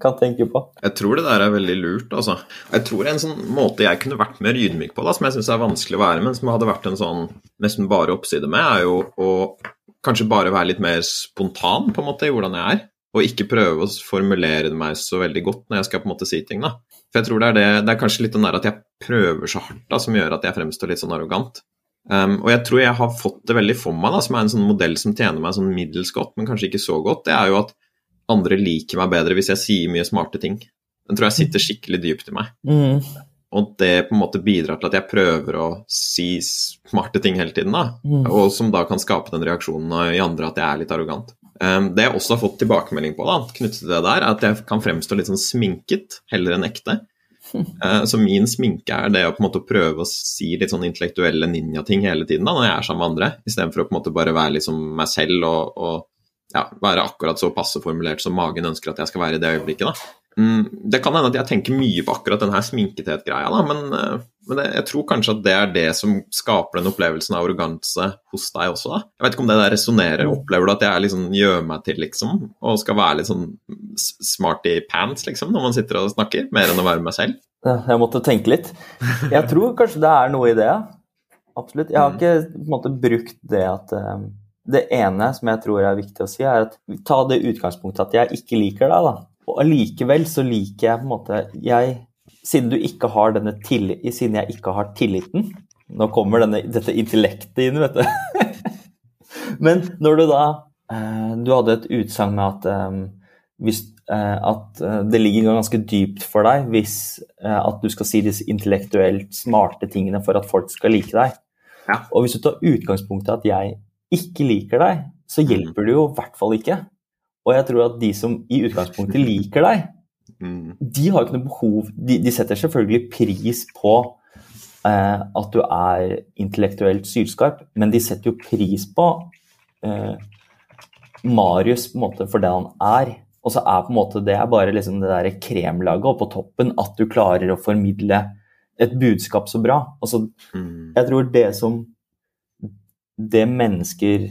kan tenke på. Jeg tror det der er veldig lurt, altså. Jeg tror en sånn måte jeg kunne vært mer ydmyk på, da, som jeg syns er vanskelig å være, men som hadde vært en sånn nesten bare oppside med, er jo å kanskje bare være litt mer spontan på en måte i hvordan jeg er. Og ikke prøve å formulere meg så veldig godt når jeg skal på en måte si ting. da. For jeg tror Det er det, det er kanskje litt den der at jeg prøver så hardt da, som gjør at jeg fremstår litt sånn arrogant. Um, og jeg tror jeg har fått det veldig for meg, da, som er en sånn modell som tjener meg sånn middels godt, men kanskje ikke så godt. Det er jo at andre liker meg bedre hvis jeg sier mye smarte ting. Den tror jeg sitter skikkelig dypt i meg. Mm. Og det på en måte bidrar til at jeg prøver å si smarte ting hele tiden, da. Mm. Og som da kan skape den reaksjonen i andre at jeg er litt arrogant. Um, det jeg også har fått tilbakemelding på, da, knyttet til det der, er at jeg kan fremstå litt sånn sminket heller enn ekte. Uh, så min sminke er det å på en måte prøve å si litt sånn intellektuelle ninjating hele tiden da, når jeg er sammen med andre, istedenfor å på en måte bare være liksom meg selv og, og ja, være akkurat så passe formulert som magen ønsker at jeg skal være i det øyeblikket. da. Mm, det kan hende at jeg tenker mye på akkurat denne sminkethet-greia, men, eh, men jeg, jeg tror kanskje at det er det som skaper den opplevelsen av arroganse hos deg også. da. Jeg vet ikke om det der resonnerer. Opplever du at jeg liksom gjør meg til, liksom, og skal være litt sånn smarty pants, liksom, når man sitter og snakker, mer enn å være meg selv? Jeg måtte tenke litt. Jeg tror kanskje det er noe i det, ja. Absolutt. Jeg har mm. ikke på en måte brukt det at um, Det ene som jeg tror er viktig å si, er at ta det utgangspunktet at jeg ikke liker deg, da og allikevel så liker jeg på en måte jeg, Siden du ikke har denne tillit, siden jeg ikke har tilliten Nå kommer denne, dette intellektet inn, vet du. Men når du da eh, Du hadde et utsagn med at, eh, hvis, eh, at det ligger ganske dypt for deg hvis at du skal si disse intellektuelt smarte tingene for at folk skal like deg. Ja. Og hvis du tar utgangspunktet at jeg ikke liker deg, så mm. hjelper det jo i hvert fall ikke. Og jeg tror at de som i utgangspunktet liker deg, mm. de har ikke noe behov De, de setter selvfølgelig pris på eh, at du er intellektuelt sylskarp, men de setter jo pris på eh, Marius på en måte for det han er. Og så er på en måte det er bare liksom det der kremlaget oppå toppen, at du klarer å formidle et budskap så bra. Altså, mm. Jeg tror det som Det mennesker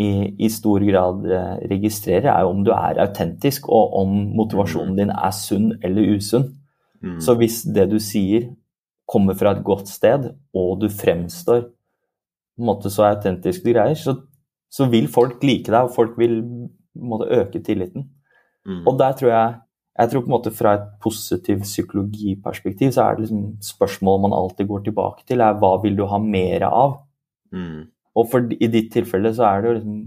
i, i, stor grad eh, registrerer, er jo om du er autentisk, og om motivasjonen din er sunn eller usunn. Mm. Så hvis det du sier, kommer fra et godt sted, og du fremstår på en måte så autentisk du greier, så, så, vil folk like deg, og folk vil måte, øke tilliten. Mm. Og der tror jeg jeg tror på en måte Fra et positivt psykologiperspektiv så er det liksom spørsmålet man alltid går tilbake til, er hva vil du ha mer av? Mm. Og for, i ditt tilfelle så er det jo liksom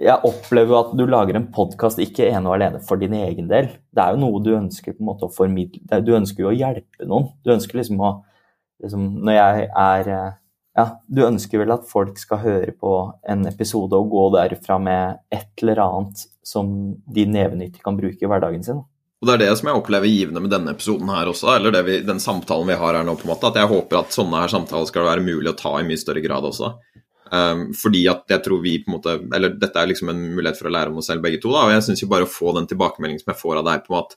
Jeg opplever at du lager en podkast ikke ene og alene for din egen del. Det er jo noe du ønsker på en måte å formidle Du ønsker jo å hjelpe noen. Du ønsker liksom å liksom, Når jeg er ja, Du ønsker vel at folk skal høre på en episode og gå derfra med et eller annet som de nevenyttig kan bruke i hverdagen sin. Og Det er det som jeg opplever givende med denne episoden her også, eller vi, den samtalen vi har her nå. på en måte, At jeg håper at sånne her samtaler skal være mulig å ta i mye større grad også. Um, fordi at jeg tror vi på en måte Eller dette er liksom en mulighet for å lære om oss selv begge to. da, og Jeg syns bare å få den tilbakemeldingen som jeg får av deg på at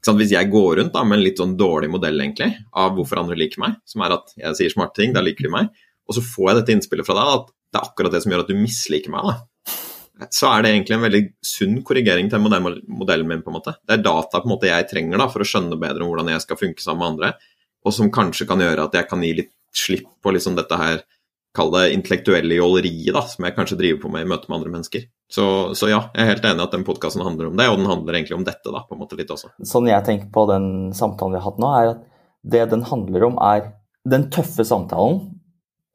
sant, Hvis jeg går rundt da med en litt sånn dårlig modell egentlig av hvorfor andre liker meg, som er at jeg sier smarte ting, da liker de meg, og så får jeg dette innspillet fra deg at det er akkurat det som gjør at du misliker meg, da. Så er det egentlig en veldig sunn korrigering til modellen min. på en måte. Det er data på en måte jeg trenger da, for å skjønne bedre om hvordan jeg skal funke sammen med andre, og som kanskje kan gjøre at jeg kan gi litt slipp på liksom dette her kall det intellektuelle jåleriet, som jeg kanskje driver på med i møte med andre mennesker. Så, så ja, jeg er helt enig i at den podkasten handler om det, og den handler egentlig om dette, da, på en måte litt også. Sånn jeg tenker på den samtalen vi har hatt nå, er at det den handler om, er den tøffe samtalen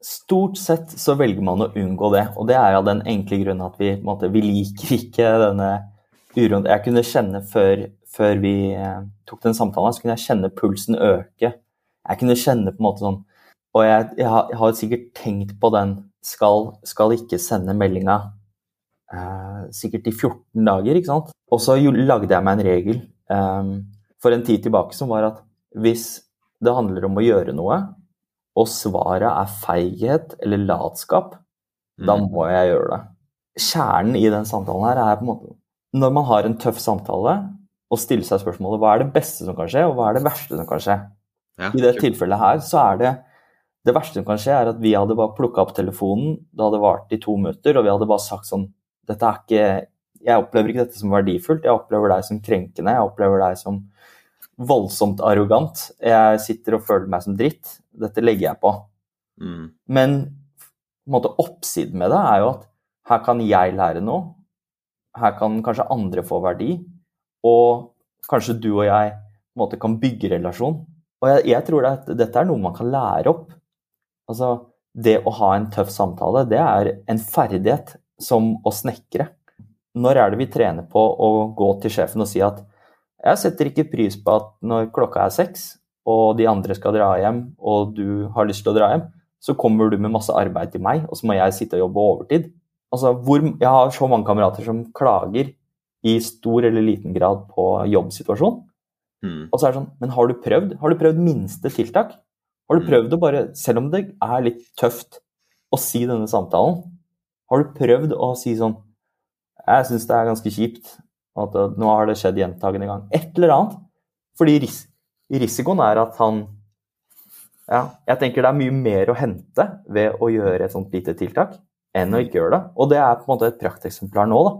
Stort sett så velger man å unngå det, og det er av den enkle grunnen at vi, måte, vi liker ikke denne uroen. Jeg kunne kjenne før, før vi eh, tok den samtalen, så kunne jeg kjenne pulsen øke. Jeg kunne kjenne på en måte sånn Og jeg, jeg, har, jeg har, sikkert tenkt på den skal, skal ikke sende meldinga eh, sikkert i 14 dager, ikke sant. Og så lagde jeg meg en regel eh, for en tid tilbake som var at hvis det handler om å gjøre noe, og svaret er feighet eller latskap, mm. da må jeg gjøre det. Kjernen i den samtalen her er på en måte Når man har en tøff samtale, og stiller seg spørsmålet hva er det beste som kan skje, og hva er det verste som kan skje. Ja, I det tilfellet her så er det Det verste som kan skje, er at vi hadde bare plukka opp telefonen, det hadde vart i to minutter, og vi hadde bare sagt sånn Dette er ikke Jeg opplever ikke dette som verdifullt, jeg opplever deg som krenkende, jeg opplever deg som voldsomt arrogant. Jeg sitter og føler meg som dritt. Dette legger jeg på. Mm. Men på måte, oppsiden med det er jo at her kan jeg lære noe. Her kan kanskje andre få verdi. Og kanskje du og jeg måte, kan bygge relasjon. Og jeg, jeg tror at dette er noe man kan lære opp. Altså, det å ha en tøff samtale, det er en ferdighet som å snekre. Når er det vi trener på å gå til sjefen og si at jeg setter ikke pris på at når klokka er seks, og de andre skal dra hjem, og du har lyst til å dra hjem, så kommer du med masse arbeid til meg, og så må jeg sitte og jobbe overtid. Altså, hvor, jeg har så mange kamerater som klager i stor eller liten grad på jobbsituasjonen. Mm. Og så er det sånn Men har du prøvd? Har du prøvd minste tiltak? Har du mm. prøvd å bare, selv om det er litt tøft å si denne samtalen, har du prøvd å si sånn Jeg syns det er ganske kjipt at nå har det skjedd gjentagende gang. Et eller annet. Fordi ris risikoen er at han Ja, jeg tenker det er mye mer å hente ved å gjøre et sånt lite tiltak enn å ikke gjøre det. Og det er på en måte et prakteksemplar nå, da.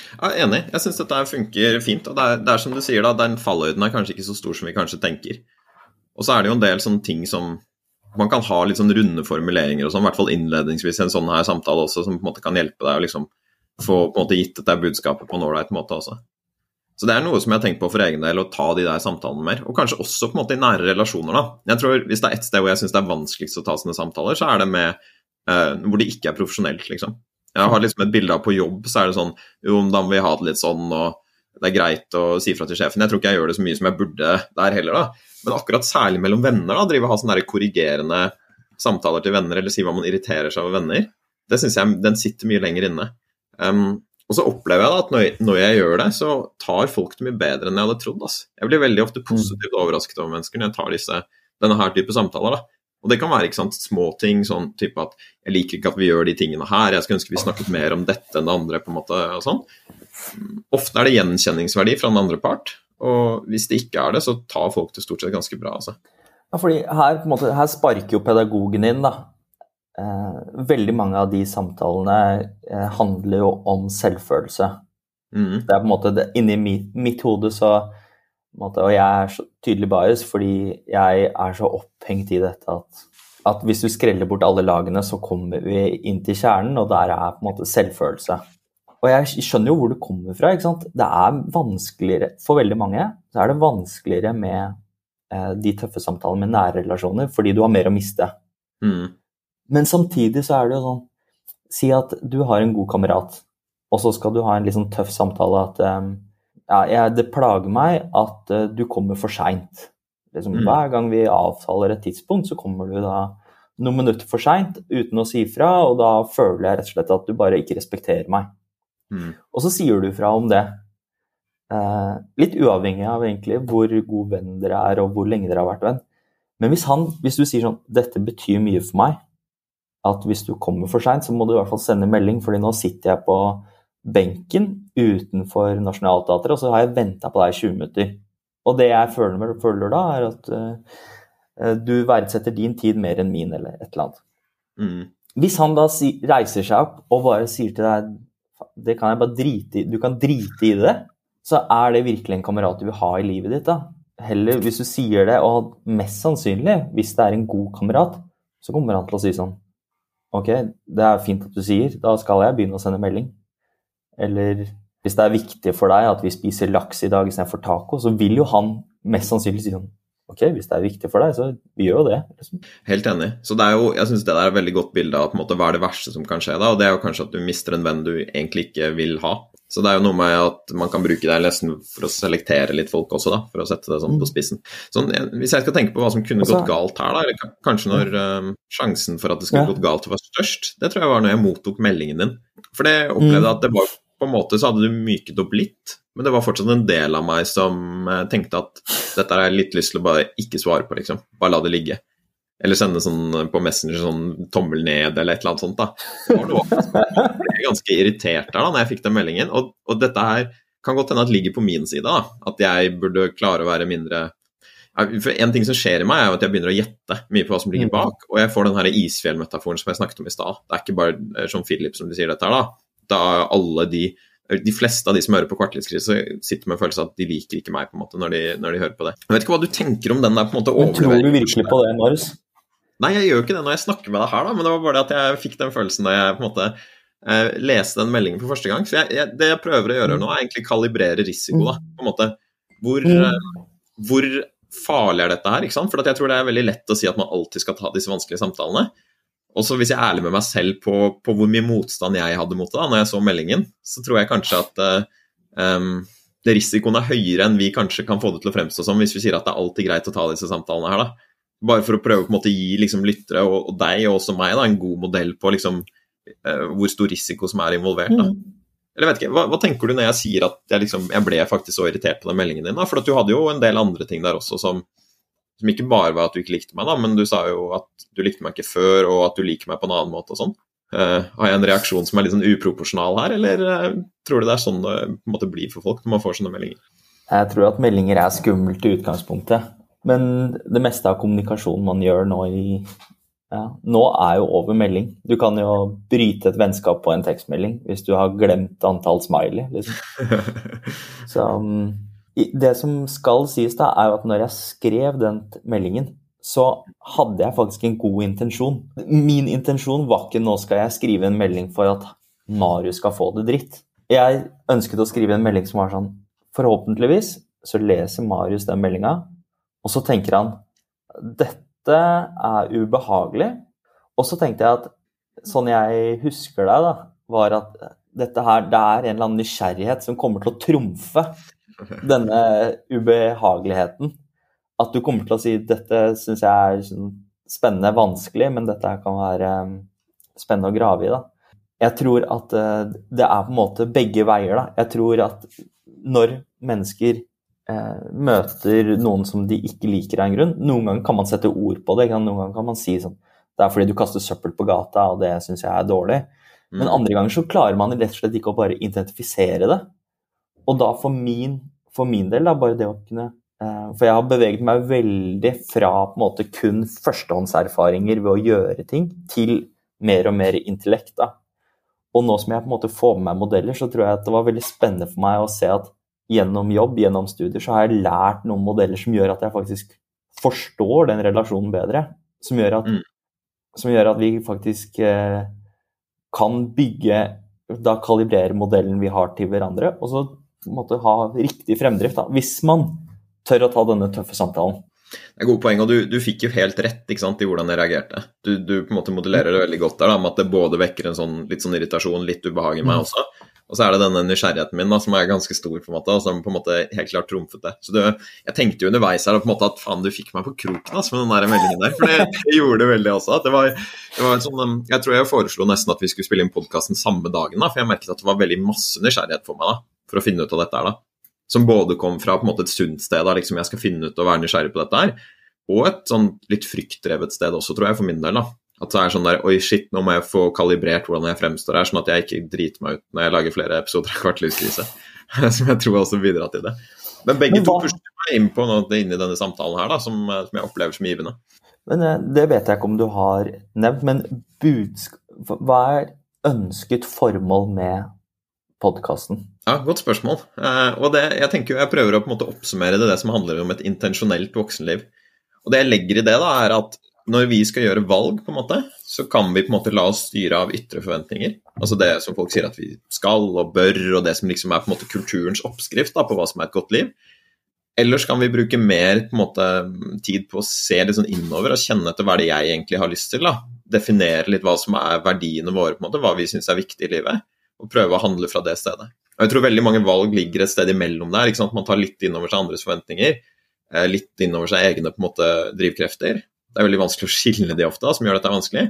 Jeg er enig. Jeg syns dette funker fint. og det er, det er, som du sier, da, den fallhøyden er kanskje ikke så stor som vi kanskje tenker. Og så er det jo en del sånne ting som man kan ha litt sånn runde formuleringer og sånn, i hvert fall innledningsvis i en sånn her samtale også, som på en måte kan hjelpe deg å liksom få på en måte gitt dette budskapet på en ålreit måte også. Så det er noe som jeg har tenkt på for egen del, å ta de der samtalene mer. Og kanskje også på en måte i nære relasjoner, da. Jeg tror Hvis det er ett sted hvor jeg syns det er vanskeligst å ta sånne samtaler, så er det med uh, hvor det ikke er profesjonelt, liksom. Jeg har liksom et bilde av på jobb, så er det sånn Jo, da må vi ha det litt sånn, og det er greit å si fra til sjefen. Jeg tror ikke jeg gjør det så mye som jeg burde der heller, da. Men akkurat særlig mellom venner, da, drive og ha sånne korrigerende samtaler til venner, eller si hva man irriterer seg over venner, det syns jeg den sitter mye lenger inne. Um, og så opplever jeg da at når jeg, når jeg, gjør det, så tar folk det mye bedre enn jeg hadde trodd. Altså. Jeg blir veldig ofte positivt overrasket over mennesker når jeg tar disse, denne her type samtaler. da. Og det kan være ikke sant, småting, sånn type at jeg liker ikke at vi gjør de tingene her, jeg skulle ønske vi snakket mer om dette enn det andre, på en måte, og sånn. Ofte er det gjenkjenningsverdi fra den andre part, og hvis det ikke er det, så tar folk det stort sett ganske bra, altså. Ja, fordi her, måte, her sparker jo pedagogen inn, da. Eh, veldig mange av de samtalene eh, handler jo om selvfølelse. Mm. Det er på en måte det, Inni mitt, mitt hode så måte, Og jeg er så tydelig bias fordi jeg er så opphengt i dette at, at hvis du skreller bort alle lagene, så kommer vi inn til kjernen, og der er på en måte selvfølelse. Og jeg skjønner jo hvor det kommer fra. ikke sant? Det er vanskeligere for veldig mange så er det vanskeligere med eh, de tøffe samtalene med nære relasjoner fordi du har mer å miste. Mm. Men samtidig så er det jo sånn Si at du har en god kamerat, og så skal du ha en litt sånn tøff samtale at um, ja, jeg, det plager meg at uh, du kommer for seint. Liksom, mm. Hver gang vi avtaler et tidspunkt, så kommer du da noen minutter for seint uten å si fra, og da føler jeg rett og slett at du bare ikke respekterer meg. Mm. Og så sier du fra om det. Uh, litt uavhengig av egentlig hvor god venn dere er og hvor lenge dere har vært venn. Men hvis, han, hvis du sier sånn 'Dette betyr mye for meg', at hvis du kommer for seint, så må du i hvert fall sende melding, fordi nå sitter jeg på benken utenfor Nationaltheatret, og så har jeg venta på deg i 20 minutter. Og det jeg føler, føler da, er at uh, du verdsetter din tid mer enn min, eller et eller annet. Mm. Hvis han da si, reiser seg opp og bare sier til deg det kan jeg bare drite i, du kan drite i det, så er det virkelig en kamerat du vil ha i livet ditt. da. Heller hvis du sier det, og mest sannsynlig, hvis det er en god kamerat, så kommer han til å si sånn Ok, det er fint at du sier, da skal jeg begynne å sende melding. Eller hvis det er viktig for deg at vi spiser laks i dag istedenfor taco, så vil jo han mest sannsynlig si sånn ok, hvis det er viktig for deg, så vi gjør jo det. Liksom. Helt enig. Så det er jo, jeg synes det der er et veldig godt bilde av på en måte, hva er det verste som kan skje da, og det er jo kanskje at du mister en venn du egentlig ikke vil ha. Så det er jo noe med at man kan bruke det nesten for å selektere litt folk også, da, for å sette det sånn på mm. spissen. Sånn, hvis jeg skal tenke på hva som kunne gått galt her, da, eller kanskje når um, sjansen for at det skulle gått galt var størst, det tror jeg var når jeg mottok meldingen din. For det opplevde jeg at det var på en måte så hadde du myket opp litt, men det var fortsatt en del av meg som eh, tenkte at dette har jeg litt lyst til å bare ikke svare på, liksom. Bare la det ligge. Eller sende sånn på Messenger sånn tommel ned eller et eller annet sånt. da. Det var Jeg ble ganske irritert der da når jeg fikk den meldingen. Og, og dette her kan godt hende at det ligger på min side, da. At jeg burde klare å være mindre for En ting som skjer i meg, er at jeg begynner å gjette mye på hva som ligger mm. bak. Og jeg får den her isfjellmetaforen som jeg snakket om i stad. Det er ikke bare som Philip som de sier dette her, da da alle de de fleste av de som hører på Kvartlivskrise, sitter med en følelse av at de liker ikke meg på en måte når de, når de hører på det. Jeg vet ikke hva du tenker om den der på en måte Men Tror du virkelig på det, Marius? Nei, jeg gjør jo ikke det når jeg snakker med deg her, da, men det var bare det at jeg fikk den følelsen da jeg på en måte eh, leste den meldingen for første gang. Så jeg, jeg, det jeg prøver å gjøre nå, er egentlig kalibrere risiko, da. på en måte. Hvor, mm. eh, hvor farlig er dette her? ikke sant? For jeg tror det er veldig lett å si at man alltid skal ta disse vanskelige samtalene. Og så hvis jeg er ærlig med meg selv på, på, hvor mye motstand jeg hadde mot det da når jeg så meldingen, så tror jeg kanskje at um, risikoen er høyere enn vi kanskje kan få det til å fremstå som hvis vi sier at det er alltid greit å ta disse samtalene her, da. Bare for å prøve på en måte å gi liksom, lyttere og, og, deg og også meg da, en god modell på liksom, uh, hvor stor risiko som er involvert. da. Mm. Eller vet ikke, hva, hva, tenker du når jeg sier at jeg, liksom, jeg ble faktisk så irritert på den meldingen din? da, For du hadde jo en del andre ting der også som som ikke bare var at du ikke likte meg, da, men du sa jo at du likte meg ikke før, og at du liker meg på en annen måte og sånn. Uh, har jeg en reaksjon som er litt sånn uproporsjonal her, eller uh, tror du det er sånn det på en måte blir for folk når man får sånne meldinger? Jeg tror at meldinger er skummelt i utgangspunktet, men det meste av kommunikasjonen man gjør nå i ja, nå er jo over melding. Du kan jo bryte et vennskap på en tekstmelding hvis du har glemt antall smiley, liksom. Så um, det som skal sies, da, er jo at når jeg skrev den meldingen, så hadde jeg faktisk en god intensjon. Min intensjon var ikke nå skal jeg skrive en melding for at Marius skal få det dritt. Jeg ønsket å skrive en melding som var sånn Forhåpentligvis så leser Marius den meldinga, og så tenker han dette er ubehagelig. Og så tenkte jeg at sånn jeg husker deg, da, var at dette her, det er en eller annen nysgjerrighet som kommer til å trumfe denne ubehageligheten. At du kommer til å si dette syns jeg er sånn spennende, vanskelig, men dette kan være um, spennende å grave i. da. Jeg tror at uh, det er på en måte begge veier. da. Jeg tror at når mennesker eh, møter noen som de ikke liker av en grunn Noen ganger kan man sette ord på det. Noen ganger kan man si sånn Det er fordi du kaster søppel på gata, og det syns jeg er dårlig. Men mm. andre ganger så klarer man rett og slett ikke å bare identifisere det. Og da for min, for min del, da, bare det å kunne eh, For jeg har beveget meg veldig fra på en måte kun førstehåndserfaringer ved å gjøre ting, til mer og mer intellekt. da. Og nå som jeg på en måte får med meg modeller, så tror jeg at det var veldig spennende for meg å se at gjennom jobb, gjennom studier, så har jeg lært noen modeller som gjør at jeg faktisk forstår den relasjonen bedre. Som gjør at, mm. som gjør at vi faktisk eh, kan bygge Da kalibrere modellen vi har til hverandre. Og så måte, ha riktig fremdrift, da, hvis man tør å ta denne tøffe samtalen. Det er gode poeng, og du, du fikk jo helt rett sant, i hvordan jeg reagerte. Du, du, på en måte modellerer det veldig godt der, da, med at det både vekker en sånn, litt sånn irritasjon, litt ubehag i meg mm. også. Og så er det denne nysgjerrigheten min da, som er ganske stor, på en måte, og som på en måte helt klart trumfet det. Så det, jeg tenkte jo underveis her på en måte at faen, du fikk meg på kroken altså, med den der meldingen der. For det, det gjorde det veldig også. Det var, det var sånn, um, jeg tror jeg foreslo nesten at vi skulle spille inn podkasten samme dagen, da, for jeg merket at det var veldig masse nysgjerrighet for meg. da for å finne ut av dette her, da. Som både kom fra på en måte et sunt sted, da, liksom jeg skal finne ut og være nysgjerrig på dette her, og et sånn litt fryktdrevet sted også, tror jeg, for min del. da. At det er sånn der Oi, shit, nå må jeg få kalibrert hvordan jeg fremstår her, sånn at jeg ikke driter meg ut når jeg lager flere episoder av Kvartlivskrise. som jeg tror også bidrar til det. Men begge Men to pusher meg inn på noe inni i denne samtalen her, da, som, som jeg opplever som givende. Men eh, Det vet jeg ikke om du har nevnt, men budsk... hva er ønsket formål med podkasten? Ja, Godt spørsmål. Eh, og det, jeg tenker jeg prøver å på en måte oppsummere det, det som handler om et intensjonelt voksenliv. Og Det jeg legger i det, da, er at når vi skal gjøre valg, på en måte, så kan vi på en måte la oss styre av ytre forventninger. Altså det som folk sier at vi skal og bør, og det som liksom er på en måte kulturens oppskrift da, på hva som er et godt liv. Ellers kan vi bruke mer på en måte, tid på å se litt sånn innover og kjenne etter hva det jeg egentlig har lyst til. da. Definere litt hva som er verdiene våre, på en måte, hva vi syns er viktig i livet. Og prøve å handle fra det stedet. Og jeg tror veldig mange valg ligger et sted imellom der. ikke sant? Man tar litt innover seg andres forventninger. Eh, litt innover seg egne på en måte drivkrefter. Det er veldig vanskelig å skille de ofte, som gjør dette vanskelig.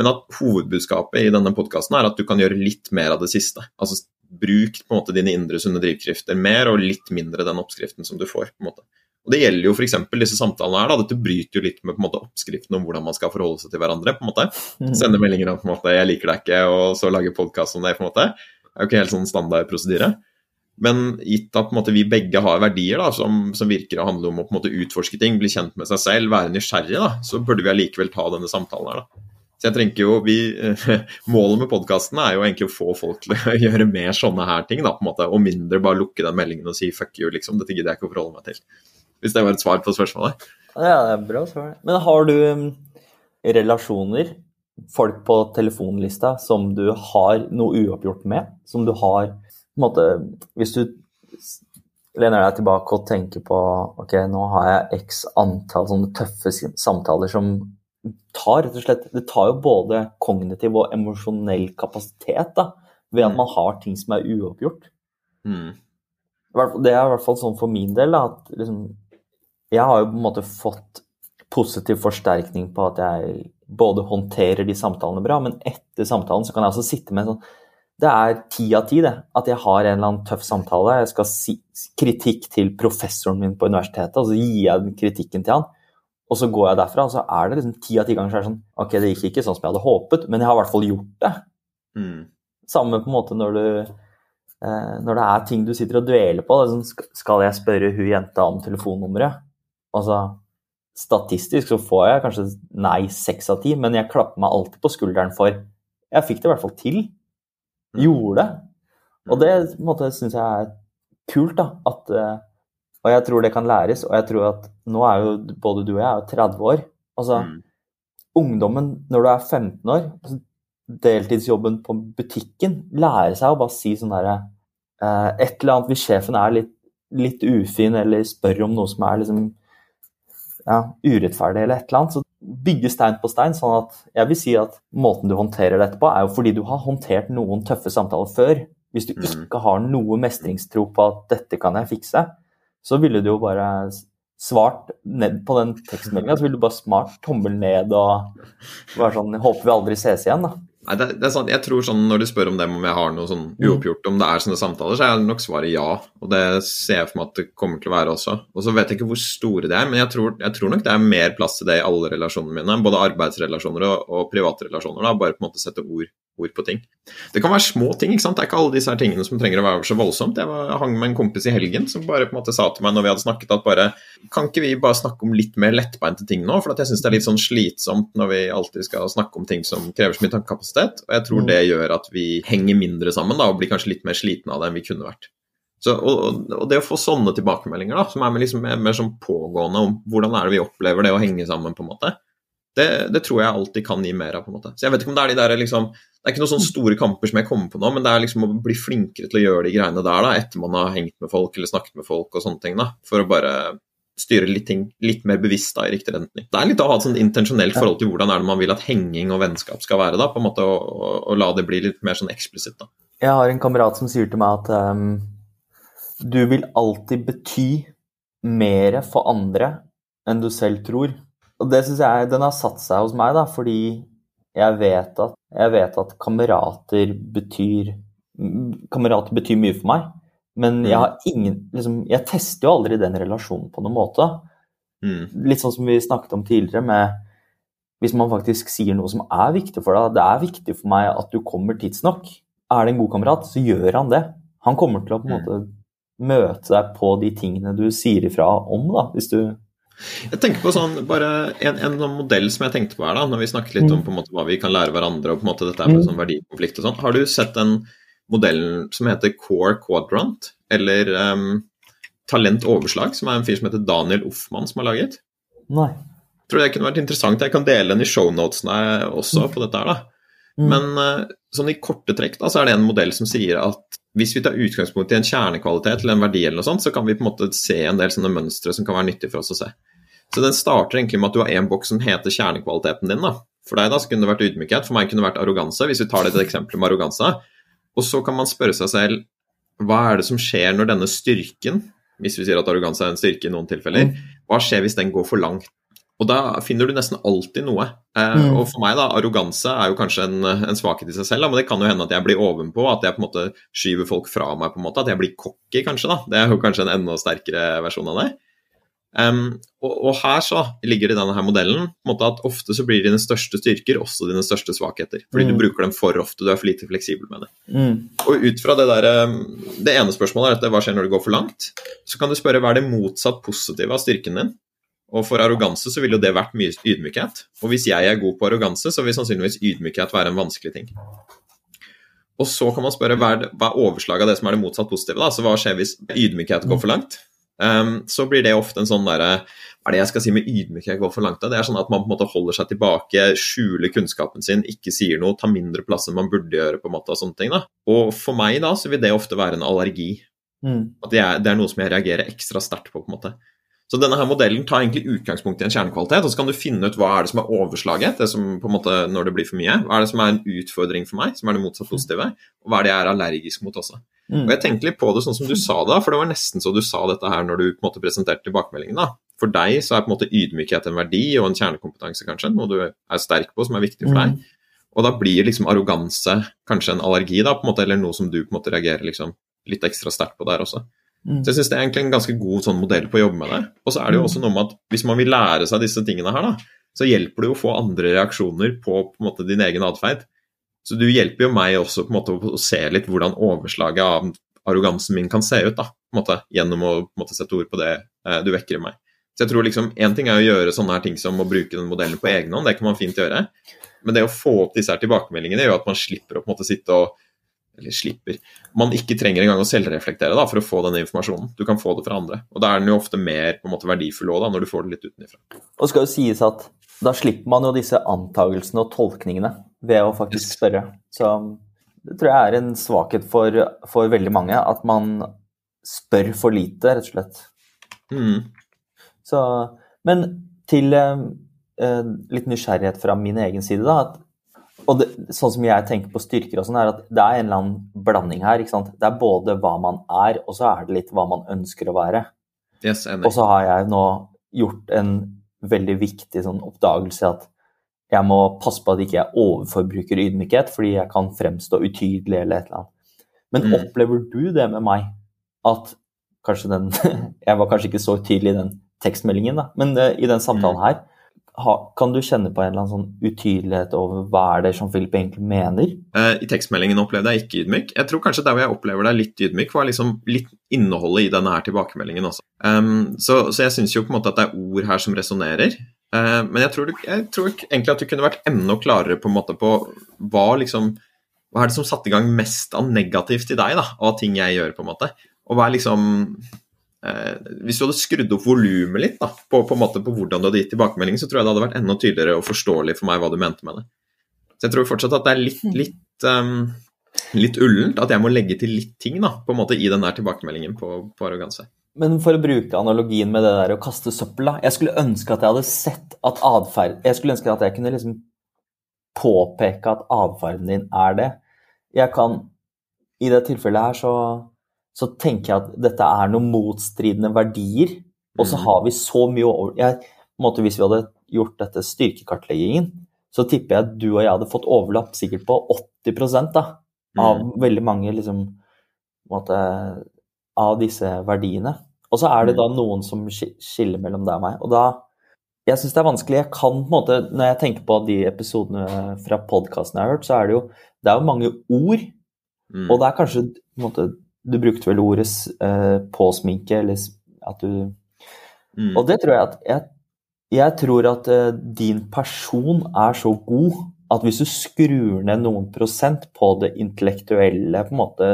Men at hovedbudskapet i denne podkasten er at du kan gjøre litt mer av det siste. Altså bruk på en måte dine indre sunne drivkrefter mer, og litt mindre den oppskriften som du får. på en måte. Og Det gjelder jo f.eks. disse samtalene her. da, Dette bryter jo litt med på en måte oppskriften om hvordan man skal forholde seg til hverandre. på en måte. Mm. Sende meldinger om på en måte 'jeg liker deg ikke', og så lage podkast om det. på en måte. Er jo ikke helt sånn standard prosedyre. Men gitt at måte, vi begge har verdier da, som, som, virker å handle om å måte, utforske ting, bli kjent med seg selv, være nysgjerrig, da, så burde vi allikevel ta denne samtalen her. da. Så jeg tenker jo, vi, Målet med podkasten er jo egentlig å få folk til å gjøre mer sånne her ting, da, på en måte, og mindre bare lukke den meldingen og si 'fuck you', liksom. Dette gidder jeg ikke å forholde meg til. Hvis det var et svar på spørsmålet? Ja, det er bra svar. Men har du um, relasjoner, folk på telefonlista, som du har noe uoppgjort med? Som du har på en måte, Hvis du lener deg tilbake og tenker på ok, nå har jeg x antall sånne tøffe samtaler som tar rett og slett Det tar jo både kognitiv og emosjonell kapasitet da, ved at mm. man har ting som er uoppgjort. Mm. Det er i hvert fall sånn for min del da, at liksom, jeg har jo på en måte fått positiv forsterkning på at jeg både håndterer de samtalene bra, men etter samtalen så kan jeg også sitte med en sånn Det er ti av ti, det. At jeg har en eller annen tøff samtale. Jeg skal si kritikk til professoren min på universitetet, og så gir jeg den kritikken til han. Og så går jeg derfra, og så er det liksom ti av ti ganger så er det sånn Ok, det gikk ikke sånn som jeg hadde håpet, men jeg har i hvert fall gjort det. Mm. Samme på en måte når du eh, Når det er ting du sitter og dveler på. Sånn, skal jeg spørre hun jenta om telefonnummeret? Altså Statistisk så får jeg kanskje nei seks av ti, men jeg klapper meg alltid på skulderen for Jeg fikk det i hvert fall til. Mm. Gjorde det. Og det på syns jeg er kult, da. At eh, og jeg tror det kan læres. Og jeg tror at nå er jo både du og jeg er jo 30 år. Altså, mm. ungdommen når du er 15 år, altså, deltidsjobben på butikken, lærer seg å bare si sånn derre eh, Et eller annet hvis sjefen er litt, litt, ufin eller spør om noe som er liksom ja, urettferdig eller et eller annet, så bygge stein på stein. sånn at jeg vil si at måten du håndterer dette på, er jo fordi du har håndtert noen tøffe samtaler før. Hvis du mm. ikke har noe mestringstro på at 'dette kan jeg fikse', så ville du jo bare svart ned på den tekstmeldinga, så ville du bare smart tommel ned og være sånn Håper vi aldri ses igjen, da. Nei, det, det, er sant. Jeg tror sånn, Når du spør om dem om jeg har noe sånn mm. uoppgjort, om det er sånne samtaler, så er nok svaret ja. Og det ser jeg for meg at det kommer til å være også. Og så vet jeg ikke hvor store de er, men jeg tror, jeg tror, nok det er mer plass til det i alle relasjonene mine. Både arbeidsrelasjoner og, og private relasjoner. da, Bare på en måte sette ord ord på ting. Det kan være små ting, ikke sant. Det er ikke alle disse her tingene som trenger å være så voldsomt. Jeg var, hang med en kompis i helgen som bare på en måte sa til meg når vi hadde snakket at bare Kan ikke vi bare snakke om litt mer lettbeinte ting nå? For jeg syns det er litt sånn slitsomt når vi alltid skal snakke om ting som krever så mye tankekapasitet. Og jeg tror mm. det gjør at vi henger mindre sammen da, og blir kanskje litt mer slitne av det enn vi kunne vært. Så, og, og, det å få sånne tilbakemeldinger da, som er mer, liksom, mer, mer sånn pågående om hvordan er det vi opplever det å henge sammen, på en måte, det, det, tror jeg alltid kan gi mer av. på en måte. Så jeg vet ikke om Det er de der liksom, det er ikke noen sånne store kamper som jeg kommer på nå, men det er liksom å bli flinkere til å gjøre de greiene der da, etter man har hengt med folk eller snakket med folk og sånne ting. da, For å bare styre litt ting litt mer bevisst da, i riktig retning. Det er litt å ha et sånn intensjonelt forhold til hvordan er det man vil at henging og vennskap skal være. da, på en måte, Og, og, og la det bli litt mer sånn eksplisitt. da. Jeg har en kamerat som sier til meg at um, du vil alltid bety mer for andre enn du selv tror. Og det syns jeg den har satt seg hos meg, da, fordi jeg vet at, jeg vet at kamerater betyr Kamerater betyr mye for meg, men jeg mm. har ingen liksom, Jeg tester jo aldri den relasjonen på noen måte. Mm. Litt sånn som vi snakket om tidligere, med hvis man faktisk sier noe som er viktig for deg Det er viktig for meg at du kommer tidsnok. Er det en god kamerat, så gjør han det. Han kommer til å på en mm. måte møte deg på de tingene du sier ifra om, da, hvis du jeg tenker på sånn, bare en, en, sånn modell som jeg tenkte på her, da, når vi snakket litt om mm. på en måte, hva vi kan lære hverandre, og på en måte dette med mm. sånn verdikonflikt og sånn. Har du sett den modellen som heter Core Quadrant, eller um, Talentoverslag, som er en fyr som heter Daniel Uffmann som har laget? Nei. Jeg tror det kunne vært interessant. Jeg kan dele den i shownotene også mm. på dette her, da. Men uh, sånn i korte trekk da, så er det en modell som sier at hvis vi tar utgangspunkt i en kjernekvalitet eller en verdi, eller noe sånt, så kan vi på en måte se en del sånne mønstre som kan være nyttige for oss å se. Så den starter egentlig med at du har en boks som heter kjernekvaliteten din. da. For deg da så kunne det vært ydmykhet, for meg kunne det vært arroganse, hvis vi tar det til eksempel med arroganse. Og så kan man spørre seg selv hva er det som skjer når denne styrken, hvis vi sier at arroganse er en styrke i noen tilfeller, hva skjer hvis den går for langt? Og da finner du nesten alltid noe. Eh, mm. Og for meg, da, arroganse er jo kanskje en, en svakhet i seg selv, da, men det kan jo hende at jeg blir ovenpå, at jeg på en måte skyver folk fra meg, på en måte, at jeg blir cocky, kanskje. da. Det er jo kanskje en enda sterkere versjon av det. Um, og, og, her så ligger det i denne her modellen at ofte så blir dine største styrker også dine største svakheter. Fordi mm. du bruker dem for ofte, du er for lite fleksibel med det. Mm. Og ut fra det der, det ene spørsmålet er dette, hva skjer når det går for langt? Så kan du spørre hva er det motsatt positive av styrken din? Og for arroganse så ville jo det vært mye ydmykhet. Og hvis jeg er god på arroganse, så vil sannsynligvis ydmykhet være en vanskelig ting. Og så kan man spørre hva er, det, hva er overslaget av det som er det motsatt positive. da, Så hva skjer hvis ydmykhet går for langt? Um, så blir det ofte en sånn derre Hva er det jeg skal si med ydmykhet går for langt? Da? Det er sånn at man på en måte holder seg tilbake, skjuler kunnskapen sin, ikke sier noe, tar mindre plass enn man burde gjøre, på en måte, og sånne ting. da. Og for meg da, så vil det ofte være en allergi. Mm. At det er, det er, noe som jeg reagerer ekstra sterkt på. på en måte. Så denne her modellen tar egentlig utgangspunkt i en kjernekvalitet, og så kan du finne ut hva er det som er overslaget, det som på en måte når det blir for mye. Hva er det som er en utfordring for meg, som er det motsatt positive, og hva er det jeg er allergisk mot også. Mm. Og Jeg tenkte litt på det sånn som du sa da, for det var nesten så du sa dette her når du på en måte presenterte tilbakemeldingen. da. For deg så er på en måte ydmykhet en verdi og en kjernekompetanse, kanskje, noe du er sterk på, som er viktig for deg. Mm. Og da blir liksom arroganse kanskje en allergi, da, på en måte, eller noe som du på en måte reagerer liksom litt ekstra sterkt på der også. Mm. Så jeg syns det er egentlig en ganske god sånn modell på å jobbe med det. Og så er det jo mm. også noe med at hvis man vil lære seg disse tingene her, da, så hjelper det jo å få andre reaksjoner på, på måte, din egen atferd. Så du hjelper jo meg også på en måte å se litt hvordan overslaget av arrogansen min kan se ut, da, på en måte, gjennom å måte, sette ord på det eh, du vekker i meg. Så jeg tror liksom, Én ting er å gjøre sånne her ting som å bruke den modellen på egen hånd, det kan man fint gjøre. Men det å få opp disse her tilbakemeldingene gjør at man slipper å på en måte sitte og eller slipper. Man ikke trenger engang å selvreflektere da, for å få denne informasjonen. Du kan få det fra andre. Og da er den jo ofte mer på en måte verdifull òg, når du får det litt utenfra. Og skal jo sies at da slipper man jo disse antagelsene og tolkningene ved å faktisk spørre. Så det tror jeg er en svakhet for, for veldig mange, at man spør for lite, rett og slett. Mm. Så, men til eh, eh litt nysgjerrighet fra min egen side, da. at og det, sånn som jeg tenker på styrker og sånn, er at det er en eller annen blanding her. ikke sant? Det er både hva man er, og så er det litt hva man ønsker å være. Yes, og så har jeg nå gjort en veldig viktig sånn oppdagelse at jeg må passe på at ikke jeg overforbruker ydmykhet, fordi jeg kan fremstå utydelig eller et eller annet. Men mm. opplever du det med meg? At kanskje den Jeg var kanskje ikke så tydelig i den tekstmeldingen, da, men uh, i den samtalen mm. her kan du kjenne på en eller annen sånn utydelighet over hva er det som Philip egentlig mener? Uh, I tekstmeldingen opplevde jeg ikke ydmyk. Jeg tror kanskje der hvor jeg opplever deg litt ydmyk, var liksom litt innholdet i denne her tilbakemeldingen også. Um, så, så, jeg syns jo på en måte at det er ord her som resonnerer. Uh, men jeg tror, du, jeg tror, egentlig at du kunne vært enda klarere på en måte på hva liksom Hva er det som satte i gang mest av negativt i deg, da, av ting jeg gjør, på en måte? Og hva er liksom Eh, hvis du hadde skrudd opp volumet litt da, på, på, på, hvordan du hadde gitt tilbakemelding, så tror jeg det hadde vært enda tydeligere og forståelig for meg hva du mente med det. Så jeg tror fortsatt at det er litt, litt, um, litt ullent at jeg må legge til litt ting da, på en måte i den der tilbakemeldingen på, på arroganse. Men for å bruke analogien med det der å kaste søppel, da. Jeg skulle ønske at jeg hadde sett at atferd Jeg skulle ønske at jeg kunne liksom påpeke at atferden din er det. Jeg kan I det tilfellet her så så tenker jeg at dette er noen motstridende verdier. Og så mm. har vi så mye over jeg, måte, Hvis vi hadde gjort dette styrkekartleggingen, så tipper jeg at du og jeg hadde fått overlapp sikkert på 80 da, av mm. veldig mange liksom, måte, av disse verdiene. Og så er det da mm. noen som skiller mellom deg og meg. Og da Jeg syns det er vanskelig. Jeg kan på en måte, Når jeg tenker på de episodene fra podkasten jeg har hørt, så er det jo det er jo mange ord. Mm. Og det er kanskje på en måte, du brukte vel ordet eh, påsminke, eller at du mm. Og det tror jeg at Jeg, jeg tror at eh, din person er så god at hvis du skrur ned noen prosent på det intellektuelle på en måte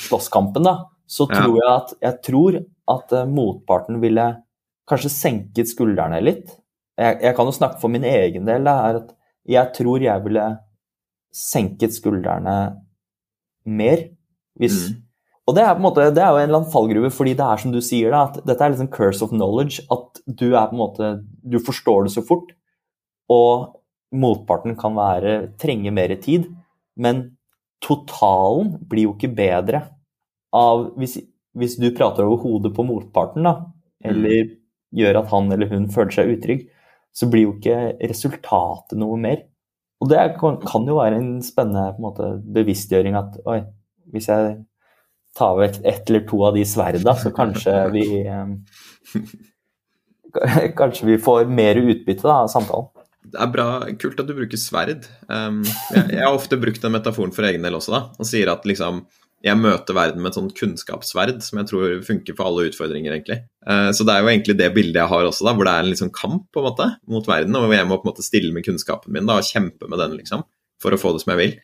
slåsskampen, da, så ja. tror jeg at jeg tror at uh, motparten ville kanskje senket skuldrene litt. Jeg, jeg, kan jo snakke for min egen del. Da, er at jeg tror jeg ville senket skuldrene mer. Hvis, mm. Og det er, på en måte, det er jo en eller annen fallgruve, fordi det er som du sier, da, at dette er liksom curse of knowledge. At du er på en måte Du forstår det så fort, og motparten kan være trenge mer tid. Men totalen blir jo ikke bedre av hvis, hvis du prater over hodet på motparten, da, eller mm. gjør at han eller hun føler seg utrygg, så blir jo ikke resultatet noe mer. Og det kan jo være en spennende en måte, bevisstgjøring at oi, hvis jeg tar vekk ett eller to av de sverda, så kanskje vi eh, Kanskje vi får mer utbytte da, av samtalen. Det er bra, kult at du bruker sverd. Um, jeg, jeg, har ofte brukt den metaforen for egen del også, da, og sier at liksom jeg møter verden med et sånt kunnskapssverd som jeg tror funker for alle utfordringer, egentlig. Uh, så det er jo egentlig det bildet jeg har også, da, hvor det er en liksom kamp på en måte mot verden, og hvor jeg må på en måte stille med kunnskapen min da, og kjempe med den, liksom, for å få det som jeg vil.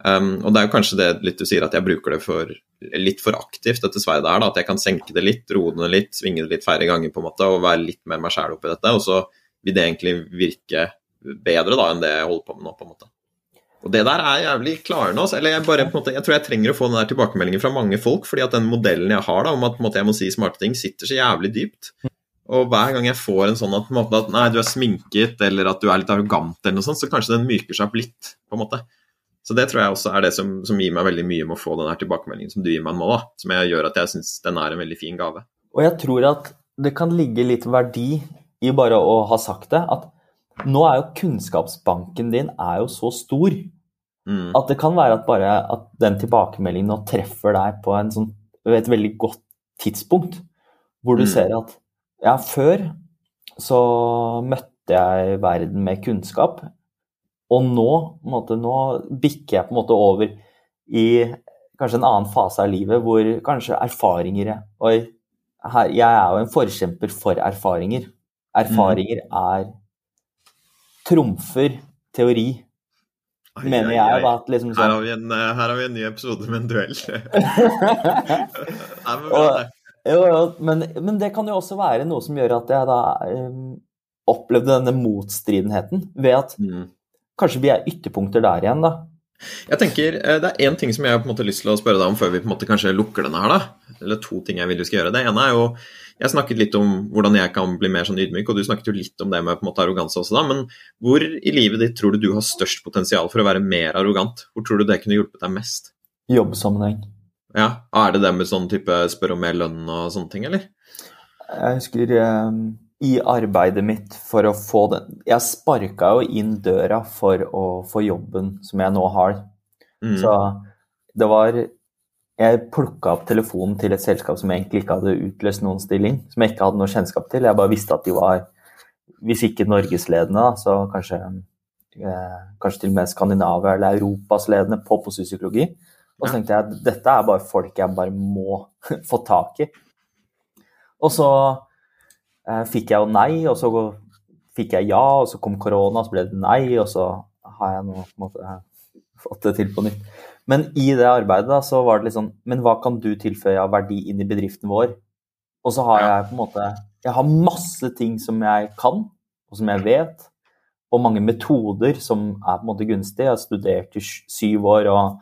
Um, og det er jo kanskje det litt du sier, at jeg bruker det for, litt for aktivt, dette sverdet her. da, At jeg kan senke det litt, roe det litt, svinge det litt færre ganger på en måte, og være litt mer meg sjæl oppi dette. Og så vil det egentlig virke bedre da enn det jeg holder på med nå, på en måte. Og det der er jævlig klarende. Altså. Eller jeg, bare, på måte, jeg tror jeg trenger å få den der tilbakemeldingen fra mange folk, fordi at den modellen jeg har da, om at måte, jeg må si smarte ting, sitter så jævlig dypt. Og hver gang jeg får en sånn at, en måte, at nei, du er sminket, eller at du er litt arrogant, eller noe sånt, så kanskje den myker seg opp litt, på en måte. Så det tror jeg også er det som, som gir meg veldig mye med å få den tilbakemeldingen som du gir meg nå, da. Som jeg gjør at jeg syns den er en veldig fin gave. Og jeg tror at det kan ligge litt verdi i bare å ha sagt det. at nå er jo kunnskapsbanken din er jo så stor mm. at det kan være at bare at den tilbakemeldingen nå treffer deg på sånn, et veldig godt tidspunkt. Hvor du mm. ser at ja, før så møtte jeg verden med kunnskap, og nå, måte, nå bikker jeg på en måte over i kanskje en annen fase av livet hvor kanskje erfaringer Oi, her, jeg er jo en forkjemper for erfaringer. Erfaringer mm. er trumfer teori. Ai, mener jeg. Ai, ai. At liksom sånn... her, har en, eh, her, har vi en, ny episode med en duell. Nei, men, og, jo, jo, men, men, det kan jo også være noe som gjør at jeg da um, opplevde denne motstridenheten ved at mm. kanskje vi er ytterpunkter der igjen, da. Jeg tenker, eh, Det er én ting som jeg har på en måte lyst til å spørre deg om før vi på en måte kanskje lukker denne her. da. Eller to ting jeg vil du skal gjøre. Det ene er jo Jeg snakket litt om hvordan jeg kan bli mer sånn ydmyk, og du snakket jo litt om det med på en måte arroganse også, da. Men hvor i livet ditt tror du du har størst potensial for å være mer arrogant? Hvor tror du det kunne hjulpet deg mest? Jobbsammenheng. Ja, Er det det med sånn type spør om mer lønn og sånne ting, eller? Jeg husker um, i arbeidet mitt for å få den Jeg sparka jo inn døra for å få jobben som jeg nå har. Mm. Så det var Jeg plukka opp telefonen til et selskap som egentlig ikke hadde utløst noen stilling. Som jeg ikke hadde noe kjennskap til. Jeg bare visste at de var, hvis ikke norgesledende, så kanskje, eh, kanskje til og med Skandinavia eller Europas ledende på psykologi. Og så tenkte jeg at dette er bare folk jeg bare må få tak i. Og så fikk jeg jo nei, og så fikk jeg ja, og så kom korona, og så ble det nei, og så har jeg nå på en måte fått det til på nytt. Men i det arbeidet da, så var det litt sånn Men hva kan du tilføye av verdi inn i bedriften vår? Og så har jeg på en måte Jeg har masse ting som jeg kan, og som jeg vet, og mange metoder som er på en måte gunstige. Jeg har studert i syv år og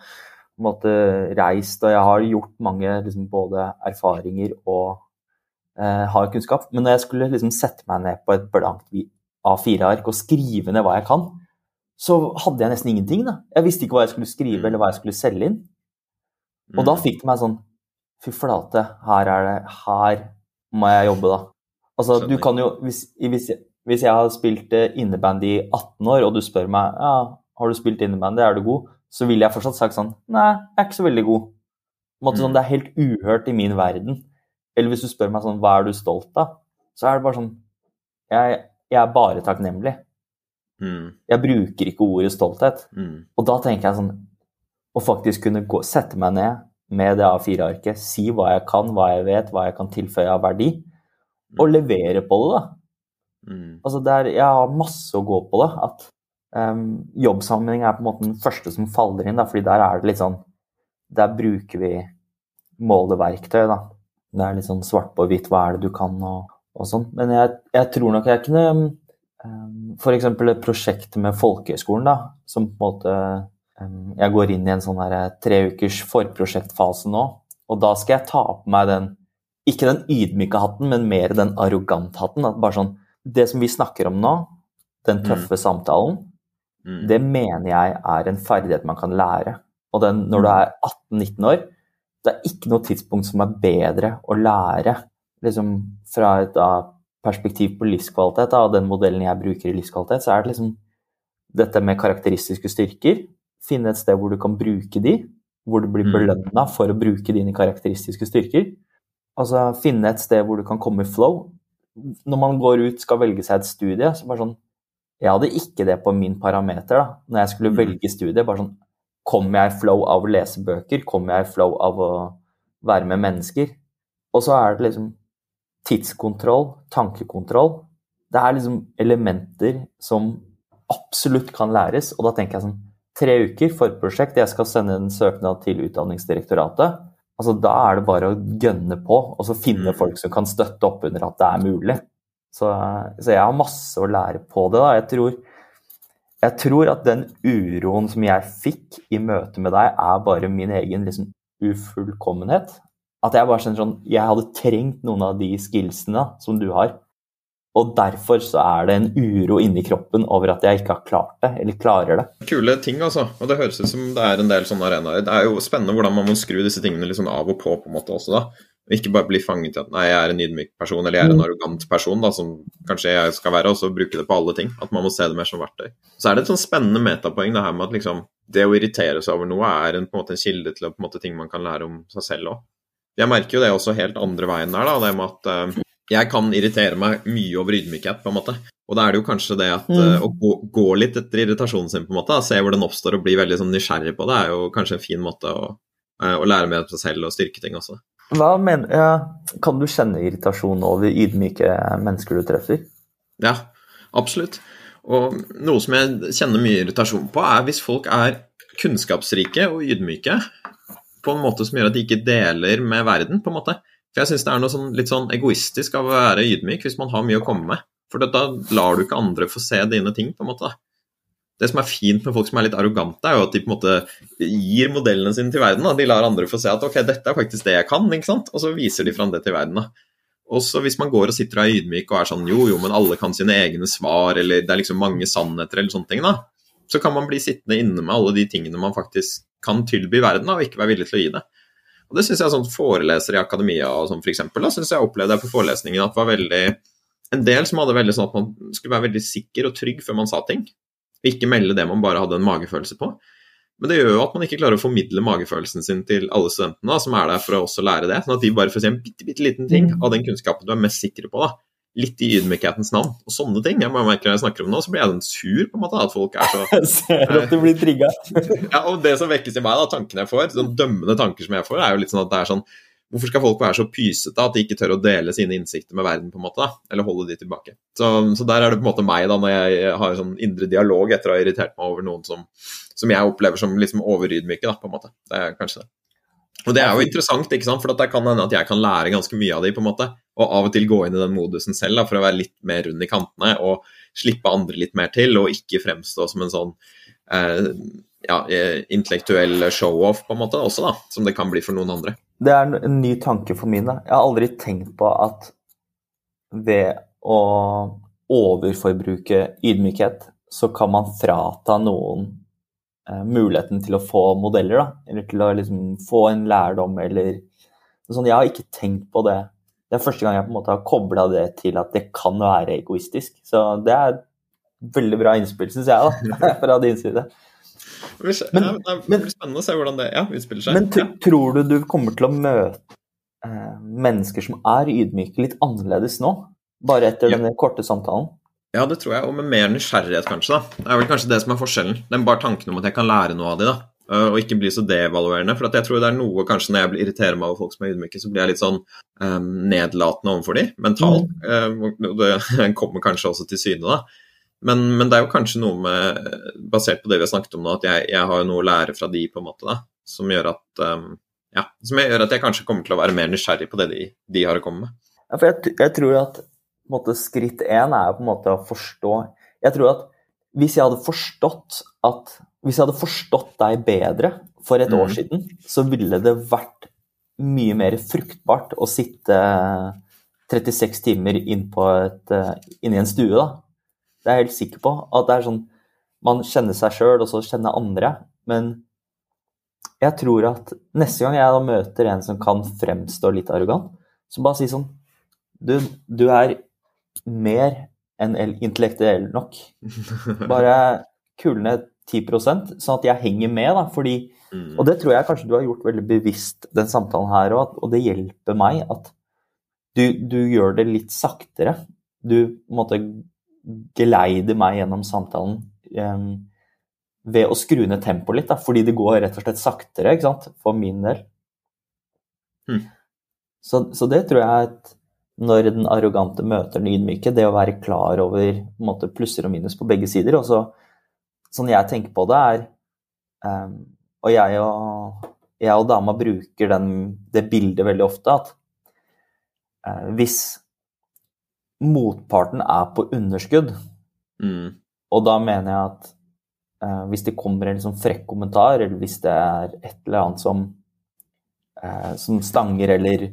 måte reist, og jeg har gjort mange liksom, både erfaringer og eh, har kunnskap. Men når jeg skulle liksom, sette meg ned på et blankt A4-ark og skrive ned hva jeg kan, så hadde jeg nesten ingenting. da. Jeg visste ikke hva jeg skulle skrive eller hva jeg skulle selge inn. Og da mm. fikk det meg sånn Fy flate, her er det Her må jeg jobbe, da. Altså, du kan jo Hvis, hvis, hvis jeg har spilt eh, innebandy i 18 år, og du spør meg ja, har du spilt innebandy, er du god? så ville jeg fortsatt sagt sånn Nei, jeg er ikke så veldig god. Sånn, mm. det er helt uhørt i min verden. Eller hvis du spør meg sånn Hva er du stolt av? Så er det bare sånn Jeg, jeg er bare takknemlig. Mm. Jeg bruker ikke ordet stolthet. Mm. Og da tenker jeg sånn Å faktisk kunne gå, sette meg ned med det A4-arket, si hva jeg kan, hva jeg vet, hva jeg kan tilføye av verdi, og mm. levere på det, da. Mm. Altså, det er, jeg har masse å gå på det. At Um, jobbsammenheng er på en måte den første som faller inn, da, fordi der er det litt sånn Der bruker vi måleverktøy, da. Det er litt sånn svart på hvitt, hva er det du kan og, og sånn. Men jeg, jeg, tror nok jeg kunne um, F.eks. et prosjekt med folkehøyskolen, da, som på en måte um, Jeg går inn i en sånn her tre ukers forprosjektfase nå, og da skal jeg ta på meg den ikke den ydmyke hatten, men mer den arrogante hatten. At bare sånn Det som vi snakker om nå, den tøffe mm. samtalen, mm. det mener jeg er en ferdighet man kan lære. Og den, når du er 18-19 år, det er ikke noe tidspunkt som er bedre å lære liksom, fra et da, perspektiv på livskvalitet, av den modellen jeg bruker i livskvalitet, så er det liksom dette med karakteristiske styrker. Finne et sted hvor du kan bruke de, hvor du blir mm. belønna for å bruke dine karakteristiske styrker. Altså finne et sted hvor du kan komme i flow. Når man går ut skal velge seg et studie, så bare sånn Jeg hadde ikke det på min parameter da, når jeg skulle mm. velge studie. bare sånn Kommer jeg i flow av å lese bøker? Kommer jeg i flow av å være med mennesker? Og så er det liksom tidskontroll, tankekontroll. Det er liksom elementer som absolutt kan læres, og da tenker jeg sånn Tre uker, forprosjekt, jeg skal sende en søknad til Utdanningsdirektoratet. Altså, da er det bare å gønne på og så finne mm. folk som kan støtte opp under at det er mulig. Så, så jeg har masse å lære på det. da. Jeg tror, jeg tror, at den uroen som jeg fikk i møte med deg, er bare min egen liksom, ufullkommenhet. At jeg bare kjenner sånn Jeg hadde trengt noen av de skillsene som du har. Og derfor så er det en uro inni kroppen over at jeg ikke har klart det, eller klarer det. Kule ting, altså. Og det høres ut som det er en del sånne arenaer. Det er jo spennende hvordan man må skru disse tingene litt sånn av og på, på en måte også, da. Ikke bare bli fanget i at nei, jeg er en ydmyk person, eller jeg er en mm. arrogant person, da, som kanskje jeg skal være, og så bruke det på alle ting. At man må se det mer som verktøy. Så er det et sånn spennende metapoeng det her med at liksom det å irritere seg over noe er en, på en måte en kilde til på en måte, ting man kan lære om seg selv òg. Jeg merker jo det også helt andre veien der, da, det med at uh, jeg kan irritere meg mye over ydmykhet, på en måte. Og da er det jo kanskje det at mm. uh, å gå, gå, litt etter irritasjonen sin, på en måte, da, se hvor den oppstår og bli veldig sånn nysgjerrig på det, er jo kanskje en fin måte å, uh, å lære mer om seg selv og styrke ting også. Hva mener, ja, Kan du kjenne irritasjon over ydmyke mennesker du treffer? Ja, absolutt. Og noe som jeg kjenner mye irritasjon på, er hvis folk er kunnskapsrike og ydmyke på en måte som gjør at de ikke deler med verden, på en måte. For jeg syns det er noe sånn, litt sånn egoistisk av å være ydmyk hvis man har mye å komme med. For da lar du ikke andre få se dine ting, på en måte. Det som er fint med folk som er litt arrogante, er jo at de på en måte gir modellene sine til verden. Da. De lar andre få se at ok, dette er faktisk det jeg kan, ikke sant? og så viser de fram det til verden. da. Og så hvis man går og sitter og er ydmyk og er sånn jo, jo, men alle kan sine egne svar, eller det er liksom mange sannheter eller sånne ting, da, så kan man bli sittende inne med alle de tingene man faktisk kan tilby verden, da, og ikke være villig til å gi det. Og Det syns jeg sånn foreleser i akademia og sånn f.eks. syns jeg opplevde jeg på forelesningen at det var veldig en del som hadde veldig sånn at man skulle være veldig sikker og trygg før man sa ting. Ikke melde det man bare hadde en magefølelse på. Men det gjør jo at man ikke klarer å formidle magefølelsen sin til alle studentene som er der for å også lære det. Sånn at de bare får se en bitte, bitte liten ting mm. av den kunnskapen du er mest sikker på. da litt i ydmykhetens navn. Og sånne ting. Jeg må merke Når jeg snakker om det nå, så blir jeg sånn sur på en måte, at folk er så Jeg ser at du blir trigga. ja, og det som vekkes i meg, da, tankene jeg får, sånn dømmende tanker som jeg får, er jo litt sånn at det er sånn Hvorfor skal folk være så pysete at de ikke tør å dele sine innsikter med verden, på en måte, da? Eller holde de tilbake? Så, så, der er det på en måte meg, da, når jeg har sånn indre dialog etter å ha irritert meg over noen som, som jeg opplever som liksom overydmyke, da, på en måte. Det er kanskje det. Og det er jo interessant, ikke sant? for det kan hende at jeg kan lære ganske mye av de, på en måte. Og av og til gå inn i den modusen selv da, for å være litt mer rund i kantene og slippe andre litt mer til, og ikke fremstå som en sånn eh, ja, eh, intellektuell show-off, på en måte, også, da, som det kan bli for noen andre. Det er en ny tanke for min. da. Jeg har aldri tenkt på at ved å overforbruke ydmykhet, så kan man frata noen eh, muligheten til å få modeller, da. Eller til å liksom få en lærdom, eller sånn. Jeg har ikke tenkt på det. Det er første gang jeg på en måte har kobla det til at det kan være egoistisk. Så det er veldig bra innspill, syns jeg, da, fra din side. Men, det blir spennende å se hvordan det ja, utspiller seg. Men tror du du kommer til å møte eh, mennesker som er ydmyke, litt annerledes nå? Bare etter ja. denne korte samtalen? Ja, det tror jeg, og med mer nysgjerrighet, kanskje. da. Det er vel kanskje det som er forskjellen. Den bare tanken om at jeg kan lære noe av de, da. Eh, og ikke bli så devaluerende. For jeg tror det er noe kanskje når jeg irriterer meg over folk som er ydmyke, så blir jeg litt sånn um, nedlatende overfor de, mentalt. Mm. Uh, det kommer kanskje også til syne, da. Men, men, det er jo kanskje noe med, basert på det vi har snakket om nå, at jeg, jeg har noe å lære fra de, på en måte, da. Som gjør at um, ja, som gjør at jeg kanskje kommer til å være mer nysgjerrig på det de, de har å komme med. Ja, for jeg, jeg tror at måte, skritt én er på en måte å forstå Jeg tror at hvis jeg hadde forstått at Hvis jeg hadde forstått deg bedre for et Mm. år siden, så ville det vært mye mer fruktbart å sitte 36 timer inn på et, inni i en stue, da. Det er jeg helt sikker på. At det er sånn Man kjenner seg sjøl, og så kjenner andre. Men jeg tror at neste gang jeg da møter en som kan fremstå litt arrogant, så bare si sånn Du, du er mer enn intellektuell nok. Bare kule ned 10 sånn at jeg henger med, da. Fordi Mm. og det tror jeg kanskje du har gjort veldig bevisst, den samtalen her òg, og det hjelper meg at du, du gjør det litt saktere. Du på en måte geleider meg gjennom samtalen um, ved å skru ned tempoet litt, da, fordi det går rett og slett saktere, ikke sant, for min del. Mm. Så, så det tror jeg at når den arrogante møter den ydmyke, det å være klar over måte, plusser og minus på begge sider. Og så, sånn jeg tenker på det, er um, Og jeg og, jeg og dama bruker den, det bildet veldig ofte, at uh, hvis motparten er på underskudd, Mm. og da mener jeg at eh, hvis det kommer en liksom frekk kommentar, eller hvis det er et eller annet som, eh, som stanger, eller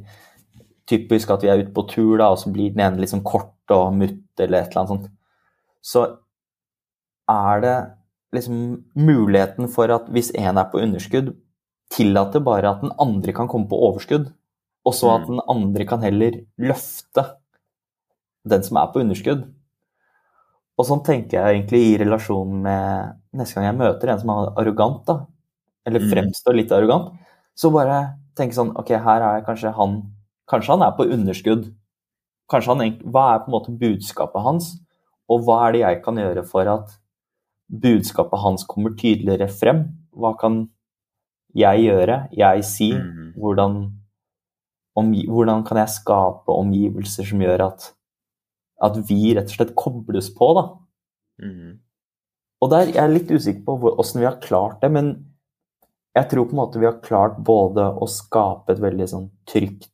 typisk at vi er ute på tur, da, og så blir den ene sånn kort og mutt, eller et eller annet sånt, så er det liksom muligheten for at hvis en er på underskudd, tillater bare at den andre kan komme på overskudd, og så at den andre kan heller løfte den som er på underskudd. Og sånn tenker jeg egentlig i relasjon med neste gang jeg møter en som er arrogant, da, eller Mm. fremstår litt arrogant, så bare tenke sånn Ok, her er kanskje han Kanskje han er på underskudd. Kanskje han, Hva er på en måte budskapet hans, og hva er det jeg kan gjøre for at budskapet hans kommer tydeligere frem? Hva kan jeg gjøre, jeg si? Mm. Hvordan, om, hvordan kan jeg skape omgivelser som gjør at, at vi rett og slett kobles på, da? Mm. Og der jeg er litt usikker på åssen vi har klart det, men jeg tror på en måte vi har klart både å skape et veldig sånn trygt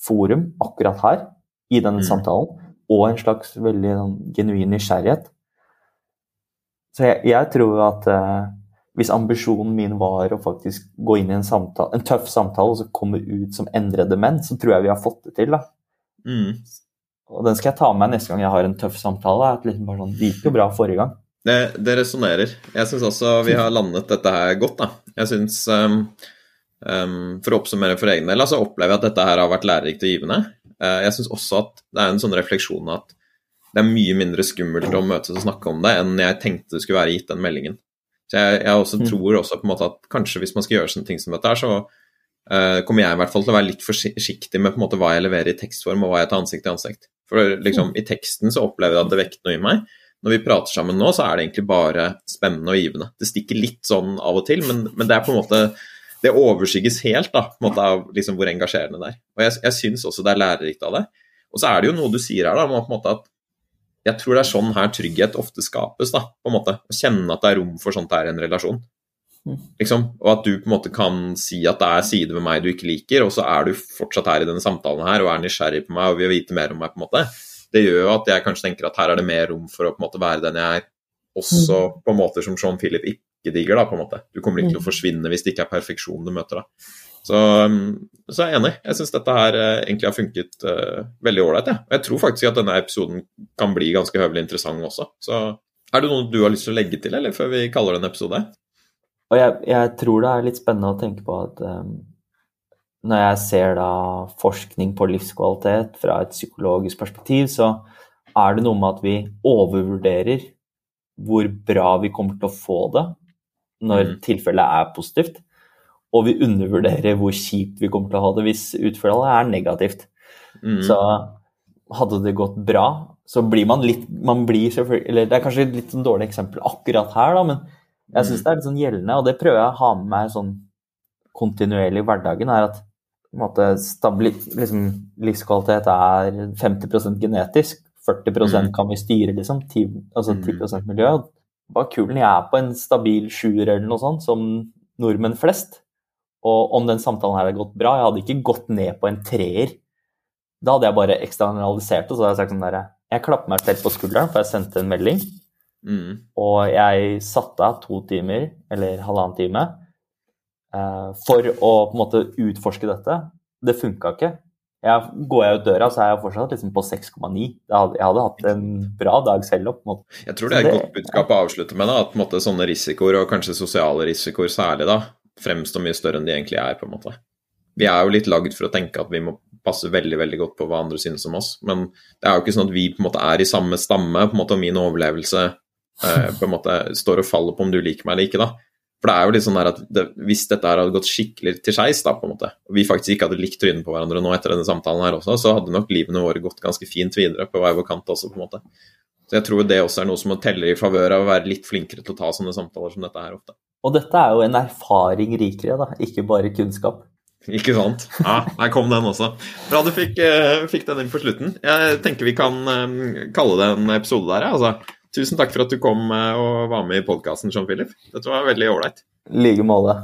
forum akkurat her, i denne Mm. samtalen, og en slags veldig sånn genuin nysgjerrighet. Så jeg, jeg tror at eh, hvis ambisjonen min var å faktisk gå inn i en, samtale, en tøff samtale og så komme ut som endrede menn, så tror jeg vi har fått det til. da. Mm. Og den skal jeg ta med meg neste gang jeg har en tøff samtale. At liksom bare sånn, Det gikk jo bra forrige gang. Det, det resonnerer. Jeg syns også vi har landet dette her godt, da. Jeg syns um, um, For å oppsummere for egen del, så opplever jeg at dette her har vært lærerikt og givende. Uh, jeg syns også at det er en sånn refleksjon at det er mye mindre skummelt å møtes og snakke om det enn jeg tenkte det skulle være gitt den meldingen. Så jeg, jeg også Mm. tror også på en måte at kanskje hvis man skal gjøre sånne ting som dette her, så uh, kommer jeg i hvert fall til å være litt forsiktig med på en måte hva jeg leverer i tekstform og hva jeg tar ansikt til ansikt. For liksom, i teksten så opplever jeg at det vekker noe i meg. Når vi prater sammen nå, så er det egentlig bare spennende og givende. Det stikker litt sånn av og til, men, men det er på en måte det overskygges helt da, på en måte av liksom hvor engasjerende det er. Og jeg, jeg syns også det er lærerikt av det. Og så er det jo noe du sier her, da, på en måte at jeg tror det er sånn her trygghet ofte skapes. da, på en måte, Å kjenne at det er rom for sånt her i en relasjon. Mm. Liksom, Og at du på en måte kan si at det er sider ved meg du ikke liker, og så er du fortsatt her i denne samtalen her og er nysgjerrig på meg og vil vite mer om meg. på en måte. Det gjør jo at jeg kanskje tenker at her er det mer rom for å på en måte være den jeg er, også på måter som Sean Philip ikke digger. da, på en måte. Du kommer ikke til å forsvinne hvis det ikke er perfeksjon du møter. da. Så, um, så er jeg enig. Jeg syns dette her eh, egentlig har funket uh, veldig ålreit. Ja. Og jeg tror faktisk at denne episoden kan bli ganske høvelig interessant også. Så er det noe du har lyst til å legge til, eller før vi kaller det en episode? Og jeg, jeg tror det er litt spennende å tenke på at um, når jeg ser da forskning på livskvalitet fra et psykologisk perspektiv, så er det noe med at vi overvurderer hvor bra vi kommer til å få det når Mm. tilfellet er positivt, og vi undervurderer hvor kjipt vi kommer til å ha det hvis utfallet er negativt. Mm. Så hadde det gått bra, så blir man litt man blir selvfølgelig, eller Det er kanskje et litt sånn dårlig eksempel akkurat her, da, men jeg syns Mm. det er litt sånn gjeldende, og det prøver jeg å ha med meg sånn kontinuerlig i hverdagen, er at måte, stabili- liksom, livskvalitet er 50% genetisk, 40 Mm. kan vi styre, liksom. 10, altså Mm. 10 miljø. Bare kulen, jeg er på en stabil sjuer eller noe sånt, som nordmenn flest. Og om den samtalen her hadde gått bra, jeg hadde ikke gått ned på en treer. Da hadde jeg bare eksternalisert det, så hadde jeg sagt sånn derre Jeg klapper meg selv på skulderen, for jeg sendte en melding. Mm. Og jeg satte av to timer, eller halvannen time, eh, for å på en måte utforske dette. Det funka ikke. Jeg, går jeg ut døra, så er jeg fortsatt liksom på 6,9. Jeg hadde hatt en bra dag selv. Opp, jeg tror det er et godt budskap å avslutte med. Da, at måte, sånne risikoer, og kanskje sosiale risikoer særlig, da, fremstår mye større enn de egentlig er. på en måte. Vi er jo litt lagd for å tenke at vi må passe veldig veldig godt på hva andre synes om oss, men det er jo ikke sånn at vi på en måte er i samme stamme, på en måte, og min overlevelse eh, på en måte står og faller på om du liker meg eller ikke. da. For det er jo litt sånn at det, Hvis dette her hadde gått skikkelig til skeis, da, på en måte, og vi faktisk ikke hadde likt trynet på hverandre nå etter denne samtalen her også, så hadde nok livene våre gått ganske fint videre på hver vår kant også, på en måte. Så jeg tror det også er noe som må telle i favør av å være litt flinkere til å ta sånne samtaler som dette her ofte. Og dette er jo en erfaring rikere, da, ikke bare kunnskap. Ikke sant. Ja, der kom den også. Bra du fikk, uh, fikk den inn på slutten. Jeg tenker vi kan um, kalle det en episode der, altså. Tusen takk for at du kom og var med i podkasten, Jean Philip. Dette var veldig ålreit. I like måte.